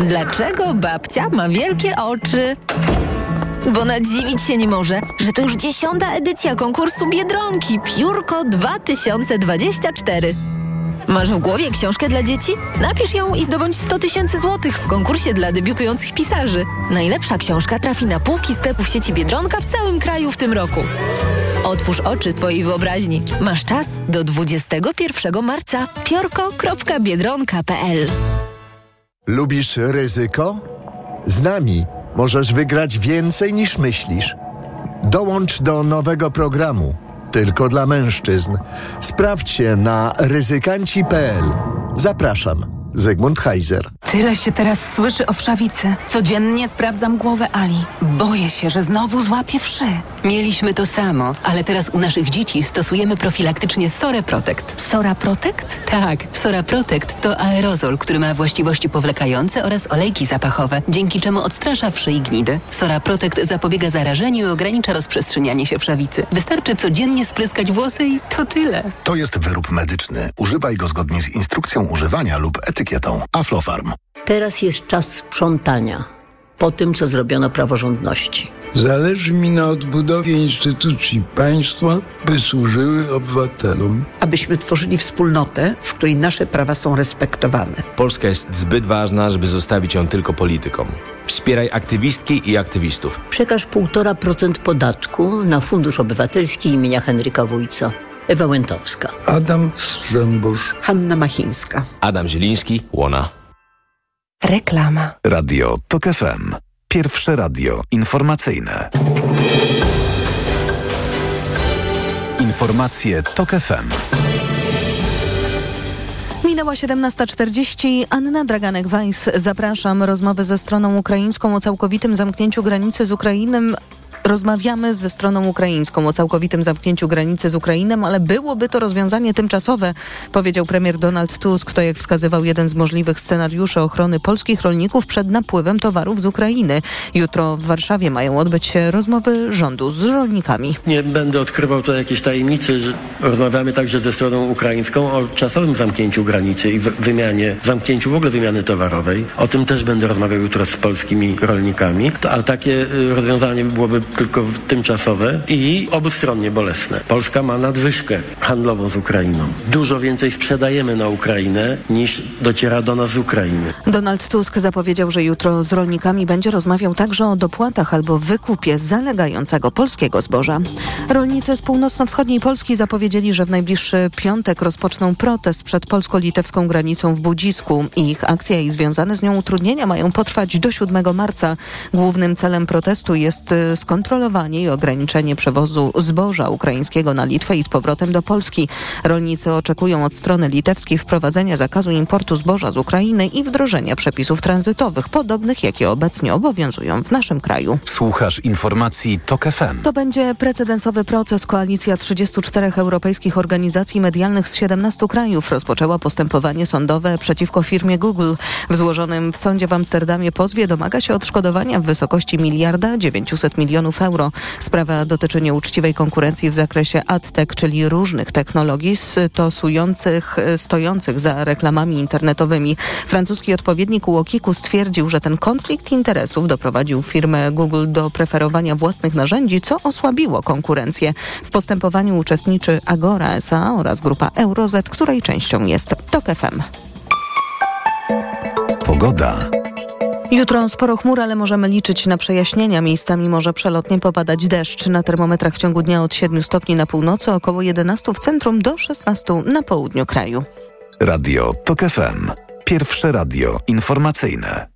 Dlaczego babcia ma wielkie oczy? Bo nadziwić się nie może, że to już dziesiąta edycja konkursu Biedronki Piórko 2024. Masz w głowie książkę dla dzieci? Napisz ją i zdobądź 100 tysięcy złotych w konkursie dla debiutujących pisarzy. Najlepsza książka trafi na półki sklepów sieci Biedronka w całym kraju w tym roku. Otwórz oczy swojej wyobraźni. Masz czas do 21 marca. piorko.biedronka.pl Lubisz ryzyko? Z nami możesz wygrać więcej niż myślisz. Dołącz do nowego programu. Tylko dla mężczyzn. Sprawdź się na ryzykanci.pl. Zapraszam. Zygmunt Heiser. Tyle się teraz słyszy o wszawicy. Codziennie sprawdzam głowę Ali. Boję się, że znowu złapie wszy. Mieliśmy to samo, ale teraz u naszych dzieci stosujemy profilaktycznie Sora Protect. Sora Protect? Tak, Sora Protect to aerozol, który ma właściwości powlekające oraz olejki zapachowe, dzięki czemu odstrasza wszy i gnidy. Sora Protect zapobiega zarażeniu i ogranicza rozprzestrzenianie się wszawicy. Wystarczy codziennie spryskać włosy i to tyle. To jest wyrób medyczny. Używaj go zgodnie z instrukcją używania lub etykietą. Aflofarm. Teraz jest czas sprzątania. Po tym, co zrobiono praworządności. Zależy mi na odbudowie instytucji państwa, by służyły obywatelom. Abyśmy tworzyli wspólnotę, w której nasze prawa są respektowane. Polska jest zbyt ważna, żeby zostawić ją tylko politykom. Wspieraj aktywistki i aktywistów. Przekaż 1,5% podatku na Fundusz Obywatelski imienia Henryka Wójca. Ewa Łętowska. Adam Strzembosz. Hanna Machińska. Adam Zieliński, Łona. Reklama. Radio TOK FM. Pierwsze radio informacyjne. Informacje TOK FM. Minęła 17.40. Anna Draganek-Weiss. Zapraszam. Rozmowy ze stroną ukraińską o całkowitym zamknięciu granicy z Ukrainą Rozmawiamy ze stroną ukraińską o całkowitym zamknięciu granicy z Ukrainą, ale byłoby to rozwiązanie tymczasowe, powiedział premier Donald Tusk. To jak wskazywał jeden z możliwych scenariuszy ochrony polskich rolników przed napływem towarów z Ukrainy. Jutro w Warszawie mają odbyć się rozmowy rządu z rolnikami. Nie będę odkrywał tu jakiejś tajemnicy, rozmawiamy także ze stroną ukraińską o czasowym zamknięciu granicy i wymianie, zamknięciu w ogóle wymiany towarowej. O tym też będę rozmawiał jutro z polskimi rolnikami, ale takie rozwiązanie byłoby tylko tymczasowe i obustronnie bolesne. Polska ma nadwyżkę handlową z Ukrainą. Dużo więcej sprzedajemy na Ukrainę niż dociera do nas z Ukrainy. Donald Tusk zapowiedział, że jutro z rolnikami będzie rozmawiał także o dopłatach albo wykupie zalegającego polskiego zboża. Rolnicy z północno-wschodniej Polski zapowiedzieli, że w najbliższy piątek rozpoczną protest przed polsko-litewską granicą w Budzisku. Ich akcja i związane z nią utrudnienia mają potrwać do 7 marca. Głównym celem protestu jest y, skontrolowanie i ograniczenie przewozu zboża ukraińskiego na Litwę i z powrotem do Polski. Rolnicy oczekują od strony litewskiej wprowadzenia zakazu importu zboża z Ukrainy i wdrożenia przepisów tranzytowych, podobnych jakie obecnie obowiązują w naszym kraju. Słuchasz informacji TOK FM. To będzie precedensowy proces. Koalicja 34 europejskich organizacji medialnych z 17 krajów rozpoczęła postępowanie sądowe przeciwko firmie Google. W złożonym w sądzie w Amsterdamie pozwie domaga się odszkodowania w wysokości miliarda 900 milionów euro. Sprawa dotyczy nieuczciwej konkurencji w zakresie AdTech, czyli różnych technologii stosujących, stojących za reklamami internetowymi. Francuski odpowiednik Łokiku stwierdził, że ten konflikt interesów doprowadził firmę Google do preferowania własnych narzędzi, co osłabiło konkurencję. W postępowaniu uczestniczy Agora SA oraz grupa Eurozet, której częścią jest TOK FM. Pogoda. Jutro sporo chmur, ale możemy liczyć na przejaśnienia. Miejscami może przelotnie popadać deszcz. Na termometrach w ciągu dnia od 7 stopni na północy, około 11 w centrum do 16 na południu kraju. Radio TOK FM. Pierwsze radio informacyjne.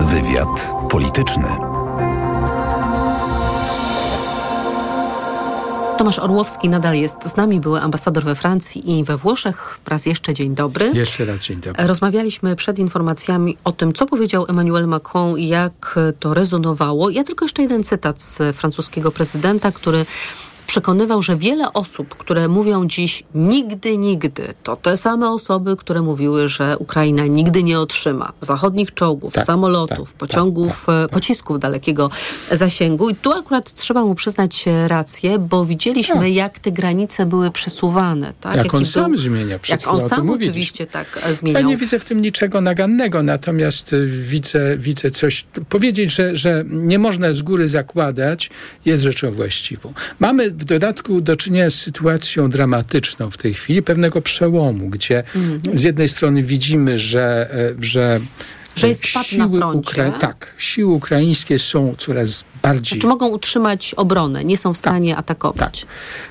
Wywiad polityczny. Tomasz Orłowski nadal jest z nami, były ambasador we Francji i we Włoszech. Raz jeszcze dzień dobry. Jeszcze raz dzień dobry. Rozmawialiśmy przed informacjami o tym, co powiedział Emmanuel Macron i jak to rezonowało. Ja tylko jeszcze jeden cytat z francuskiego prezydenta, który przekonywał, że wiele osób, które mówią dziś nigdy, nigdy, to te same osoby, które mówiły, że Ukraina nigdy nie otrzyma zachodnich czołgów, Tak, samolotów, tak, pociągów, e, pocisków dalekiego zasięgu. I tu akurat trzeba mu przyznać e, rację, bo widzieliśmy, jak te granice były przesuwane. Tak? Jak Jaki on sam był- zmienia, Jak on sam mówiliśmy. oczywiście tak e, Ja zmieniał. nie widzę w tym niczego nagannego, natomiast widzę, widzę coś. Powiedzieć, że, że nie można z góry zakładać, jest rzeczą właściwą. Mamy w dodatku do czynienia z sytuacją dramatyczną w tej chwili, pewnego przełomu, gdzie Mhm. z jednej strony widzimy, że, e, że Że jest pad na froncie. tak, siły ukraińskie są coraz bardziej Czy mogą utrzymać obronę? Nie są w stanie atakować.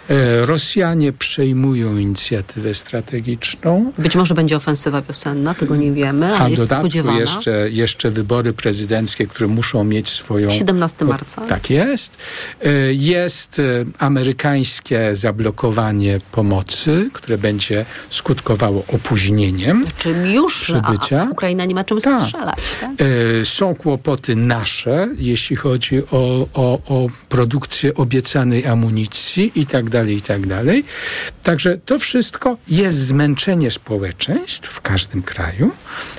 E, Rosjanie przejmują inicjatywę strategiczną. Być może będzie ofensywa wiosenna, tego nie wiemy, A ale w jest spodziewana. jeszcze, jeszcze wybory prezydenckie, które muszą mieć swoją... 17 marca. Tak jest. E, Jest e, amerykańskie zablokowanie pomocy, które będzie skutkowało opóźnieniem Czym już a, przybycia. a Ukraina nie ma czym Tak. Tak? E, Są kłopoty nasze, jeśli chodzi o, o, o produkcję obiecanej amunicji i tak dalej, i tak dalej. Także to wszystko jest zmęczenie społeczeństw w każdym kraju.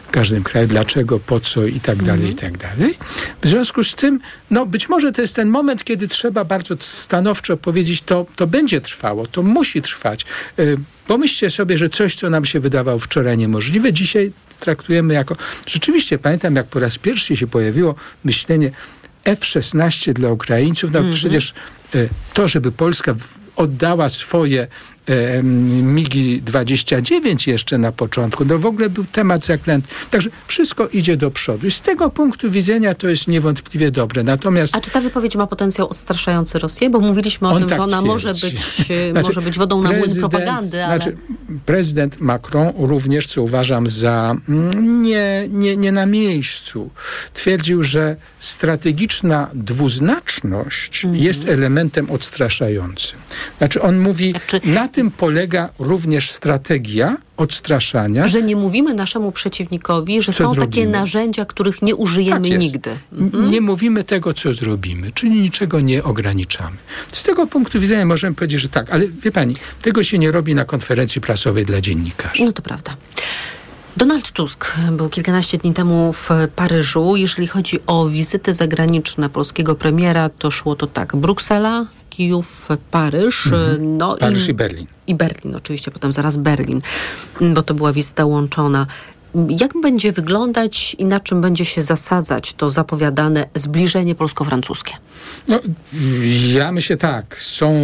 W każdym kraju, dlaczego, po co i tak dalej, i tak dalej. W związku z tym, no być może to jest ten moment, kiedy trzeba bardzo stanowczo powiedzieć, to, to będzie trwało, to musi trwać. E, Pomyślcie sobie, że coś, co nam się wydawało wczoraj niemożliwe, dzisiaj traktujemy jako. Rzeczywiście pamiętam, jak po raz pierwszy się pojawiło myślenie F-16 dla Ukraińców. No Mhm. przecież e, to, żeby Polska oddała swoje e, MIGI 29 jeszcze na początku, no w ogóle był temat zaklęty. Także wszystko idzie do przodu. I z tego punktu widzenia to jest niewątpliwie dobre. Natomiast A czy ta wypowiedź ma potencjał odstraszający Rosję? Bo mówiliśmy o tym, tak że ona może być, e, Znaczy, może być wodą na młyn propagandy, ale... Znaczy, prezydent Macron również, co uważam za mm, nie, nie, nie na miejscu, twierdził, że strategiczna dwuznaczność Mhm. jest elementem odstraszającym. Znaczy on mówi, na tym polega również strategia odstraszania. Że nie mówimy naszemu przeciwnikowi, że są takie zrobimy? narzędzia, których nie użyjemy Tak nigdy. N- Nie mówimy tego, co zrobimy, czyli niczego nie ograniczamy. Z tego punktu widzenia możemy powiedzieć, że tak, ale wie pani, tego się nie robi na konferencji prasowej dla dziennikarzy. No to prawda. Donald Tusk był kilkanaście dni temu w Paryżu. Jeżeli chodzi o wizyty zagraniczne polskiego premiera, to szło to tak. Bruksela, Kijów, Paryż. No Mhm. Paryż i Berlin. I Berlin, oczywiście, potem zaraz Berlin, bo to była wizyta łączona. Jak będzie wyglądać i na czym będzie się zasadzać to zapowiadane zbliżenie polsko-francuskie? No, ja myślę tak. Są,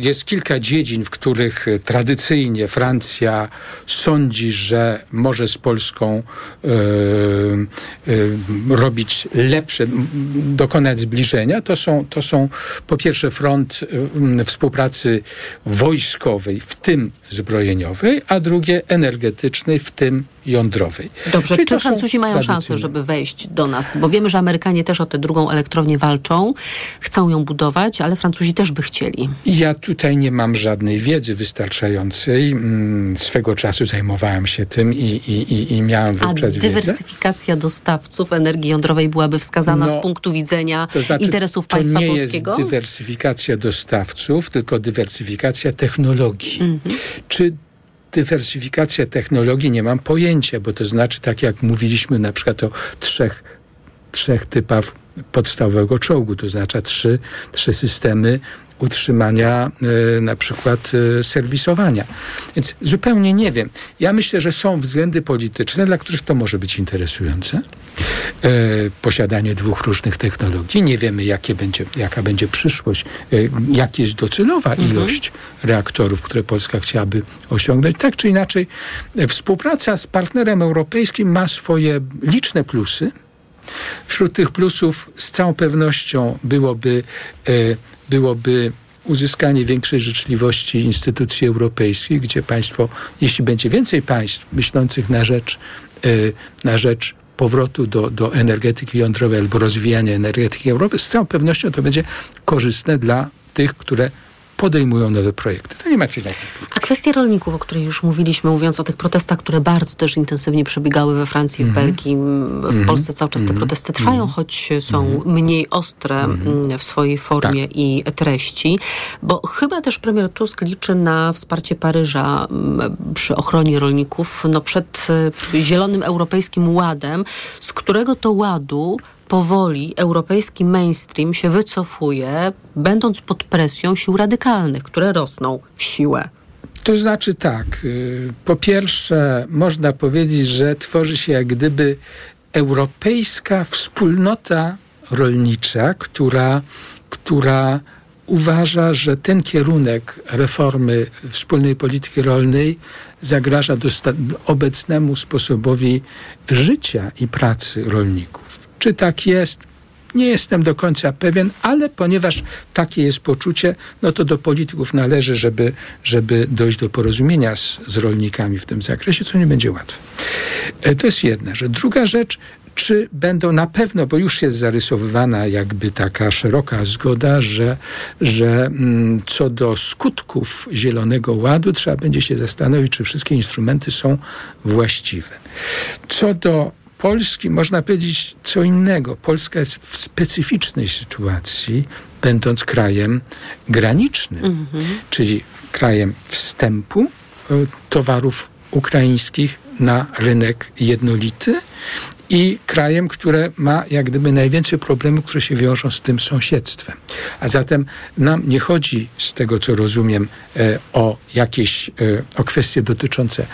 jest kilka dziedzin, w których tradycyjnie Francja sądzi, że może z Polską e, e, robić lepsze, dokonać zbliżenia. To są, to są po pierwsze front e, współpracy wojskowej, w tym zbrojeniowej, a drugie energetycznej, w tym jądrowej. Dobrze, Czyli czy Francuzi mają szansę, żeby wejść do nas? Bo wiemy, że Amerykanie też o tę drugą elektrownię walczą, chcą ją budować, ale Francuzi też by chcieli. Ja tutaj nie mam żadnej wiedzy wystarczającej. Mm, swego czasu zajmowałem się tym i, i, i, i miałem wówczas A dywersyfikacja wiedzę. dostawców energii jądrowej byłaby wskazana no, z punktu widzenia to znaczy, interesów państwa polskiego? To nie jest dywersyfikacja dostawców, tylko dywersyfikacja technologii. Mhm. Czy dywersyfikacja technologii nie mam pojęcia, bo to znaczy, tak jak mówiliśmy na przykład o trzech, trzech typach podstawowego czołgu, to znaczy trzy, trzy systemy utrzymania y, na przykład y, serwisowania. Więc zupełnie nie wiem. Ja myślę, że są względy polityczne, dla których to może być interesujące. Y, posiadanie dwóch różnych technologii. Nie wiemy, jakie będzie, jaka będzie przyszłość, jak jest docelowa mhm. ilość reaktorów, które Polska chciałaby osiągnąć. Tak czy inaczej, współpraca z partnerem europejskim ma swoje liczne plusy. Wśród tych plusów z całą pewnością byłoby byłoby uzyskanie większej życzliwości instytucji europejskich, gdzie państwo, jeśli będzie więcej państw myślących na rzecz, e, na rzecz powrotu do, do energetyki jądrowej albo rozwijania energetyki Europy, z całą pewnością to będzie korzystne dla tych, które podejmują nowe projekty. To nie macie takich. A kwestia rolników, o której już mówiliśmy, mówiąc o tych protestach, które bardzo też intensywnie przebiegały we Francji, w -hmm. Belgii, w -hmm. Polsce cały czas te mhm. protesty trwają, choć są mhm. mniej ostre mhm. w swojej formie tak. i treści, bo chyba też premier Tusk liczy na wsparcie Paryża przy ochronie rolników no, przed e, Zielonym Europejskim Ładem, z którego to ładu powoli europejski mainstream się wycofuje, będąc pod presją sił radykalnych, które rosną w siłę. To znaczy tak, y, po pierwsze można powiedzieć, że tworzy się jak gdyby europejska wspólnota rolnicza, która, która uważa, że ten kierunek reformy wspólnej polityki rolnej zagraża obecnemu sposobowi życia i pracy rolników. Czy tak jest? Nie jestem do końca pewien, ale ponieważ takie jest poczucie, no to do polityków należy, żeby, żeby dojść do porozumienia z, z rolnikami w tym zakresie, co nie będzie łatwe. E, to jest jedna rzecz. Druga rzecz, czy będą na pewno, bo już jest zarysowywana jakby taka szeroka zgoda, że, że mm, co do skutków Zielonego Ładu trzeba będzie się zastanowić, czy wszystkie instrumenty są właściwe. Co do Polski można powiedzieć co innego. Polska jest w specyficznej sytuacji, będąc krajem granicznym, -hmm. czyli krajem wstępu e, towarów ukraińskich na rynek jednolity i krajem, które ma jak gdyby najwięcej problemów, które się wiążą z tym sąsiedztwem. A zatem nam nie chodzi, z tego co rozumiem, e, o jakieś, e, o kwestie dotyczące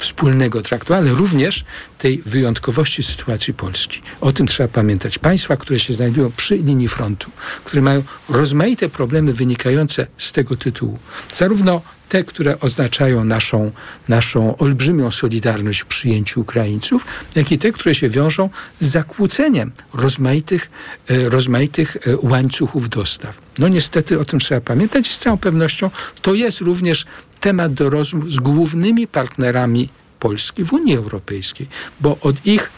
wspólnego traktu, ale również tej wyjątkowości sytuacji Polski. O tym trzeba pamiętać. Państwa, które się znajdują przy linii frontu, które mają rozmaite problemy wynikające z tego tytułu, zarówno te, które oznaczają naszą, naszą olbrzymią solidarność w przyjęciu Ukraińców, jak i te, które się wiążą z zakłóceniem rozmaitych, e, rozmaitych e, łańcuchów dostaw. No niestety o tym trzeba pamiętać i z całą pewnością to jest również temat do rozmów z głównymi partnerami Polski w Unii Europejskiej, bo od ich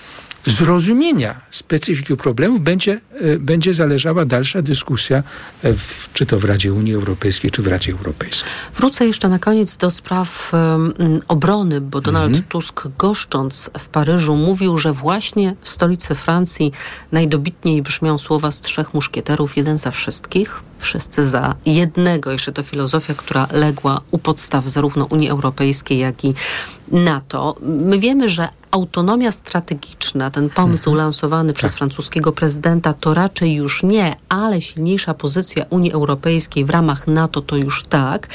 zrozumienia specyfiki problemów będzie, e, będzie zależała dalsza dyskusja, w, czy to w Radzie Unii Europejskiej, czy w Radzie Europejskiej. Wrócę jeszcze na koniec do spraw um, obrony, bo Donald mhm. Tusk goszcząc w Paryżu mówił, że właśnie w stolicy Francji najdobitniej brzmią słowa z trzech muszkieterów, jeden za wszystkich. Wszyscy za jednego. Jeszcze to filozofia, która legła u podstaw zarówno Unii Europejskiej, jak i NATO. My wiemy, że autonomia strategiczna, ten pomysł mhm. lansowany przez tak. francuskiego prezydenta, to raczej już nie, ale silniejsza pozycja Unii Europejskiej w ramach NATO to już tak.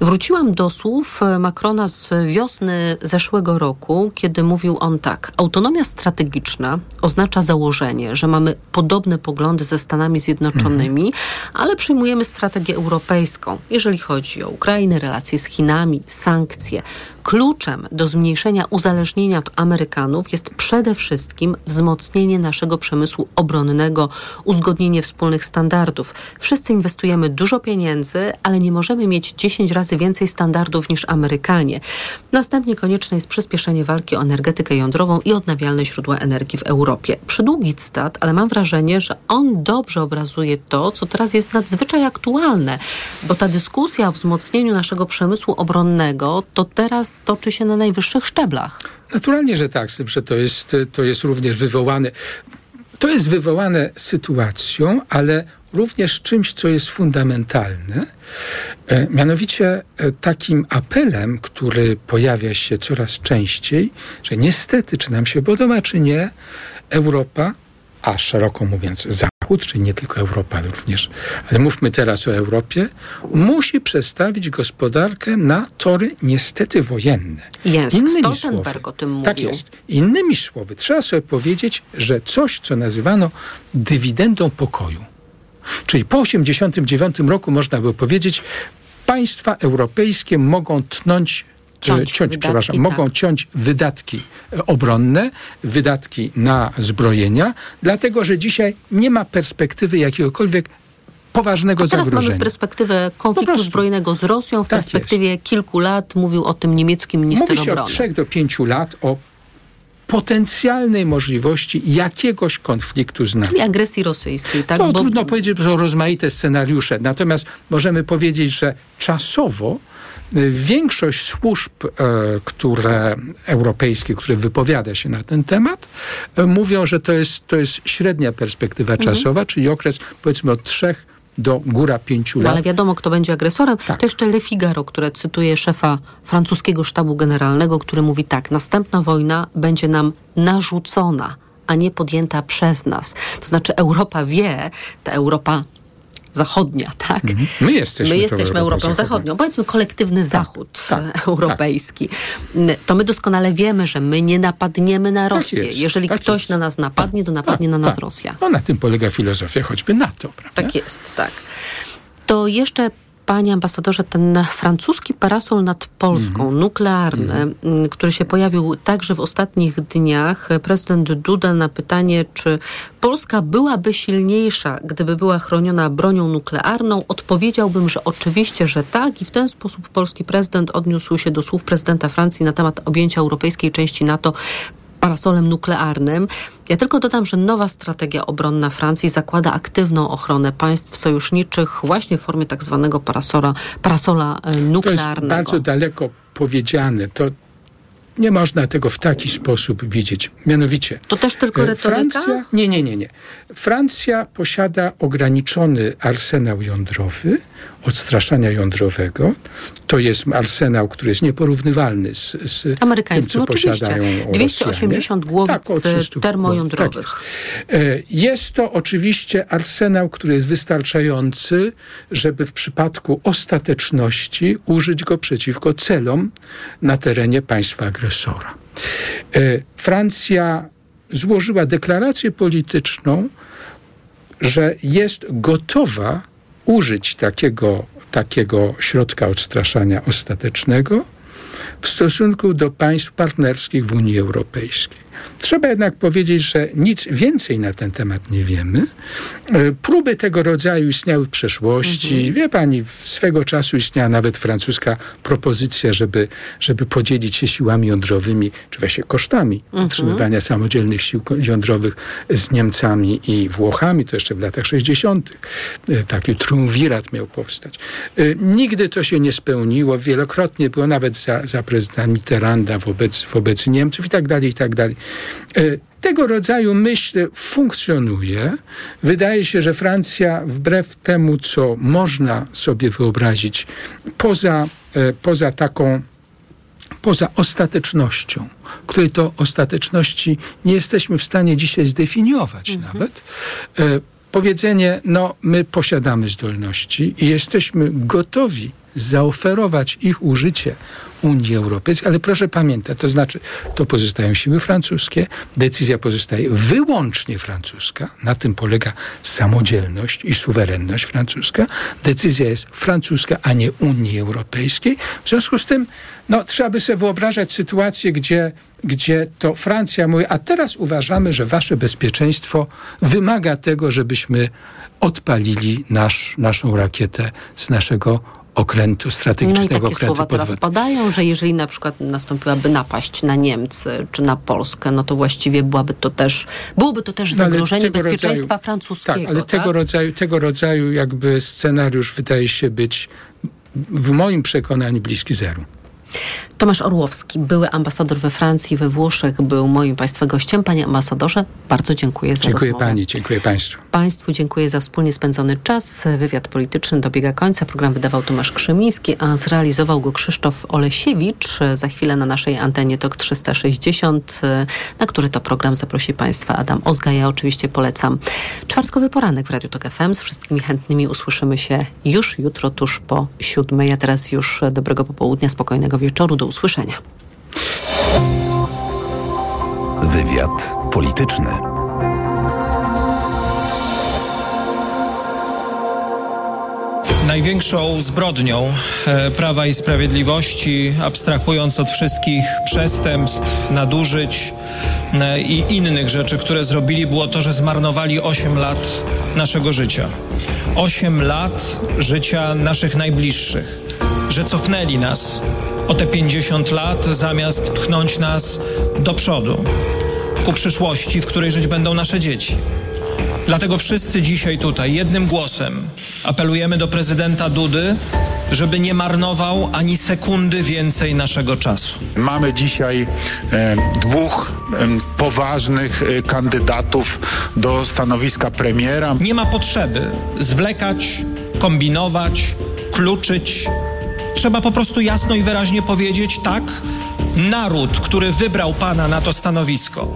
Wróciłam do słów Macrona z wiosny zeszłego roku, kiedy mówił on tak: Autonomia strategiczna oznacza założenie, że mamy podobne poglądy ze Stanami Zjednoczonymi, mhm. ale przyjmujemy strategię europejską, jeżeli chodzi o Ukrainę, relacje z Chinami, sankcje. Kluczem do zmniejszenia uzależnienia od Amerykanów jest przede wszystkim wzmocnienie naszego przemysłu obronnego, uzgodnienie wspólnych standardów. Wszyscy inwestujemy dużo pieniędzy, ale nie możemy mieć 10 razy więcej standardów niż Amerykanie. Następnie konieczne jest przyspieszenie walki o energetykę jądrową i odnawialne źródła energii w Europie. Przydługi cytat, ale mam wrażenie, że on dobrze obrazuje to, co teraz jest nadzwyczaj aktualne, bo ta dyskusja o wzmocnieniu naszego przemysłu obronnego to teraz toczy się na najwyższych szczeblach. Naturalnie, że tak, że to jest, to jest również wywołane. To jest wywołane sytuacją, ale również czymś, co jest fundamentalne, e, mianowicie e, takim apelem, który pojawia się coraz częściej, że niestety, czy nam się podoba, czy nie, Europa, a szeroko mówiąc Zachód, czyli nie tylko Europa, ale również, ale mówmy teraz o Europie, musi przestawić gospodarkę na tory niestety wojenne. Jest, Innymi słowy, o tym mówił. Tak jest. Innymi słowy, trzeba sobie powiedzieć, że coś, co nazywano dywidendą pokoju, czyli po 1989 roku można by powiedzieć, państwa europejskie mogą tnąć ciąć, ciąć przepraszam, tak. mogą ciąć wydatki obronne, wydatki na zbrojenia, dlatego że dzisiaj nie ma perspektywy jakiegokolwiek poważnego A teraz zagrożenia. mamy perspektywę konfliktu zbrojnego z Rosją. W tak perspektywie jest. kilku lat mówił o tym niemiecki minister Mówi się obrony. od trzech do pięciu lat o potencjalnej możliwości jakiegoś konfliktu z NATO. Czyli agresji rosyjskiej, tak? To Bo... trudno powiedzieć, bo są rozmaite scenariusze. Natomiast możemy powiedzieć, że czasowo Większość służb, e, które europejskie, które wypowiada się na ten temat, e, mówią, że to jest, to jest średnia perspektywa mhm. czasowa, czyli okres powiedzmy od trzech do góra pięciu no, lat. ale wiadomo, kto będzie agresorem. Tak. To jeszcze Le Figaro, które cytuje szefa francuskiego sztabu generalnego, który mówi tak, następna wojna będzie nam narzucona a nie podjęta przez nas. To znaczy Europa wie, ta Europa zachodnia, tak? Mhm. My jesteśmy, my jesteśmy Europą, Europą Zachodnią. Powiedzmy kolektywny tak, Zachód tak, tak, europejski. Tak. To my doskonale wiemy, że my nie napadniemy na tak Rosję. Jest, Jeżeli tak ktoś jest. na nas napadnie, to napadnie na nas Rosja. No na tym polega filozofia choćby NATO, prawda? Tak jest, tak. To jeszcze Panie ambasadorze, ten francuski parasol nad Polską, mm. nuklearny, mm. który się pojawił także w ostatnich dniach, prezydent Duda na pytanie, czy Polska byłaby silniejsza, gdyby była chroniona bronią nuklearną, odpowiedziałbym, że oczywiście, że tak i w ten sposób polski prezydent odniósł się do słów prezydenta Francji na temat objęcia europejskiej części NATO parasolem nuklearnym. Ja tylko dodam, że nowa strategia obronna Francji zakłada aktywną ochronę państw sojuszniczych właśnie w formie tak zwanego parasola, parasola nuklearnego. To jest bardzo daleko powiedziane. To nie można tego w taki sposób widzieć. Mianowicie. To też tylko e, retoryka? Francja, nie, nie, nie, nie. Francja posiada ograniczony arsenał jądrowy, odstraszania jądrowego. To jest arsenał, który jest nieporównywalny z, z tym, co posiadają 280 głowic tak, termojądrowych. Tak jest. jest to oczywiście arsenał, który jest wystarczający, żeby w przypadku ostateczności użyć go przeciwko celom na terenie państwa agresora. E, Francja złożyła deklarację polityczną, że jest gotowa użyć takiego, takiego środka odstraszania ostatecznego w stosunku do państw partnerskich w Unii Europejskiej. Trzeba jednak powiedzieć, że nic więcej na ten temat nie wiemy. E, próby tego rodzaju istniały w przeszłości. Mhm. Wie pani, swego czasu istniała nawet francuska propozycja, żeby, żeby podzielić się siłami jądrowymi, czy właśnie kosztami mhm. utrzymywania samodzielnych sił jądrowych z Niemcami i Włochami. To jeszcze w latach 60. E, taki triumvirat miał powstać. E, nigdy to się nie spełniło. Wielokrotnie było nawet za, za prezydenta Mitterranda wobec, wobec Niemców i tak dalej, i tak dalej. E, tego rodzaju myśl funkcjonuje. Wydaje się, że Francja, wbrew temu, co można sobie wyobrazić, poza, e, poza taką poza ostatecznością, której to ostateczności nie jesteśmy w stanie dzisiaj zdefiniować mhm. nawet. E, powiedzenie, no my posiadamy zdolności i jesteśmy gotowi zaoferować ich użycie Unii Europejskiej, ale proszę pamiętać, to znaczy, to pozostają siły francuskie, decyzja pozostaje wyłącznie francuska, na tym polega samodzielność i suwerenność francuska, decyzja jest francuska, a nie Unii Europejskiej. W związku z tym, no, trzeba by sobie wyobrażać sytuację, gdzie, gdzie to Francja mówi, a teraz uważamy, że wasze bezpieczeństwo wymaga tego, żebyśmy odpalili nasz, naszą rakietę z naszego okrętu strategicznego. No i takie okrętu słowa teraz padają, że jeżeli na przykład nastąpiłaby napaść na Niemcy czy na Polskę, no to właściwie byłaby to też, byłoby to też no, zagrożenie bezpieczeństwa rodzaju, francuskiego. Tak, ale tak? Tego, rodzaju, tego rodzaju jakby scenariusz wydaje się być w moim przekonaniu bliski zeru. Tomasz Orłowski, były ambasador we Francji, we Włoszech, był moim Państwa gościem. Panie ambasadorze, bardzo dziękuję za Dziękuję rozmowę. Pani, dziękuję Państwu. Państwu dziękuję za wspólnie spędzony czas. Wywiad polityczny dobiega końca. Program wydawał Tomasz Krzymiński, a zrealizował go Krzysztof Olesiewicz. Za chwilę na naszej antenie TOK 360, na który to program zaprosi Państwa Adam Ozga. Ja oczywiście polecam czwartkowy poranek w Radiu TOK FM. Z wszystkimi chętnymi usłyszymy się już jutro, tuż po siódmej. A teraz już dobrego popołudnia, spokojnego wieczoru. Do usłyszenia. Wywiad polityczny. Największą zbrodnią e, Prawa i Sprawiedliwości, abstrahując od wszystkich przestępstw, nadużyć e, i innych rzeczy, które zrobili, było to, że zmarnowali 8 lat naszego życia. 8 lat życia naszych najbliższych, że cofnęli nas o te 50 lat, zamiast pchnąć nas do przodu, ku przyszłości, w której żyć będą nasze dzieci. Dlatego wszyscy dzisiaj tutaj jednym głosem apelujemy do prezydenta Dudy, żeby nie marnował ani sekundy więcej naszego czasu. Mamy dzisiaj e, dwóch e, poważnych e, kandydatów do stanowiska premiera. Nie ma potrzeby zwlekać, kombinować, kluczyć. Trzeba po prostu jasno i wyraźnie powiedzieć tak. Naród, który wybrał pana na to stanowisko,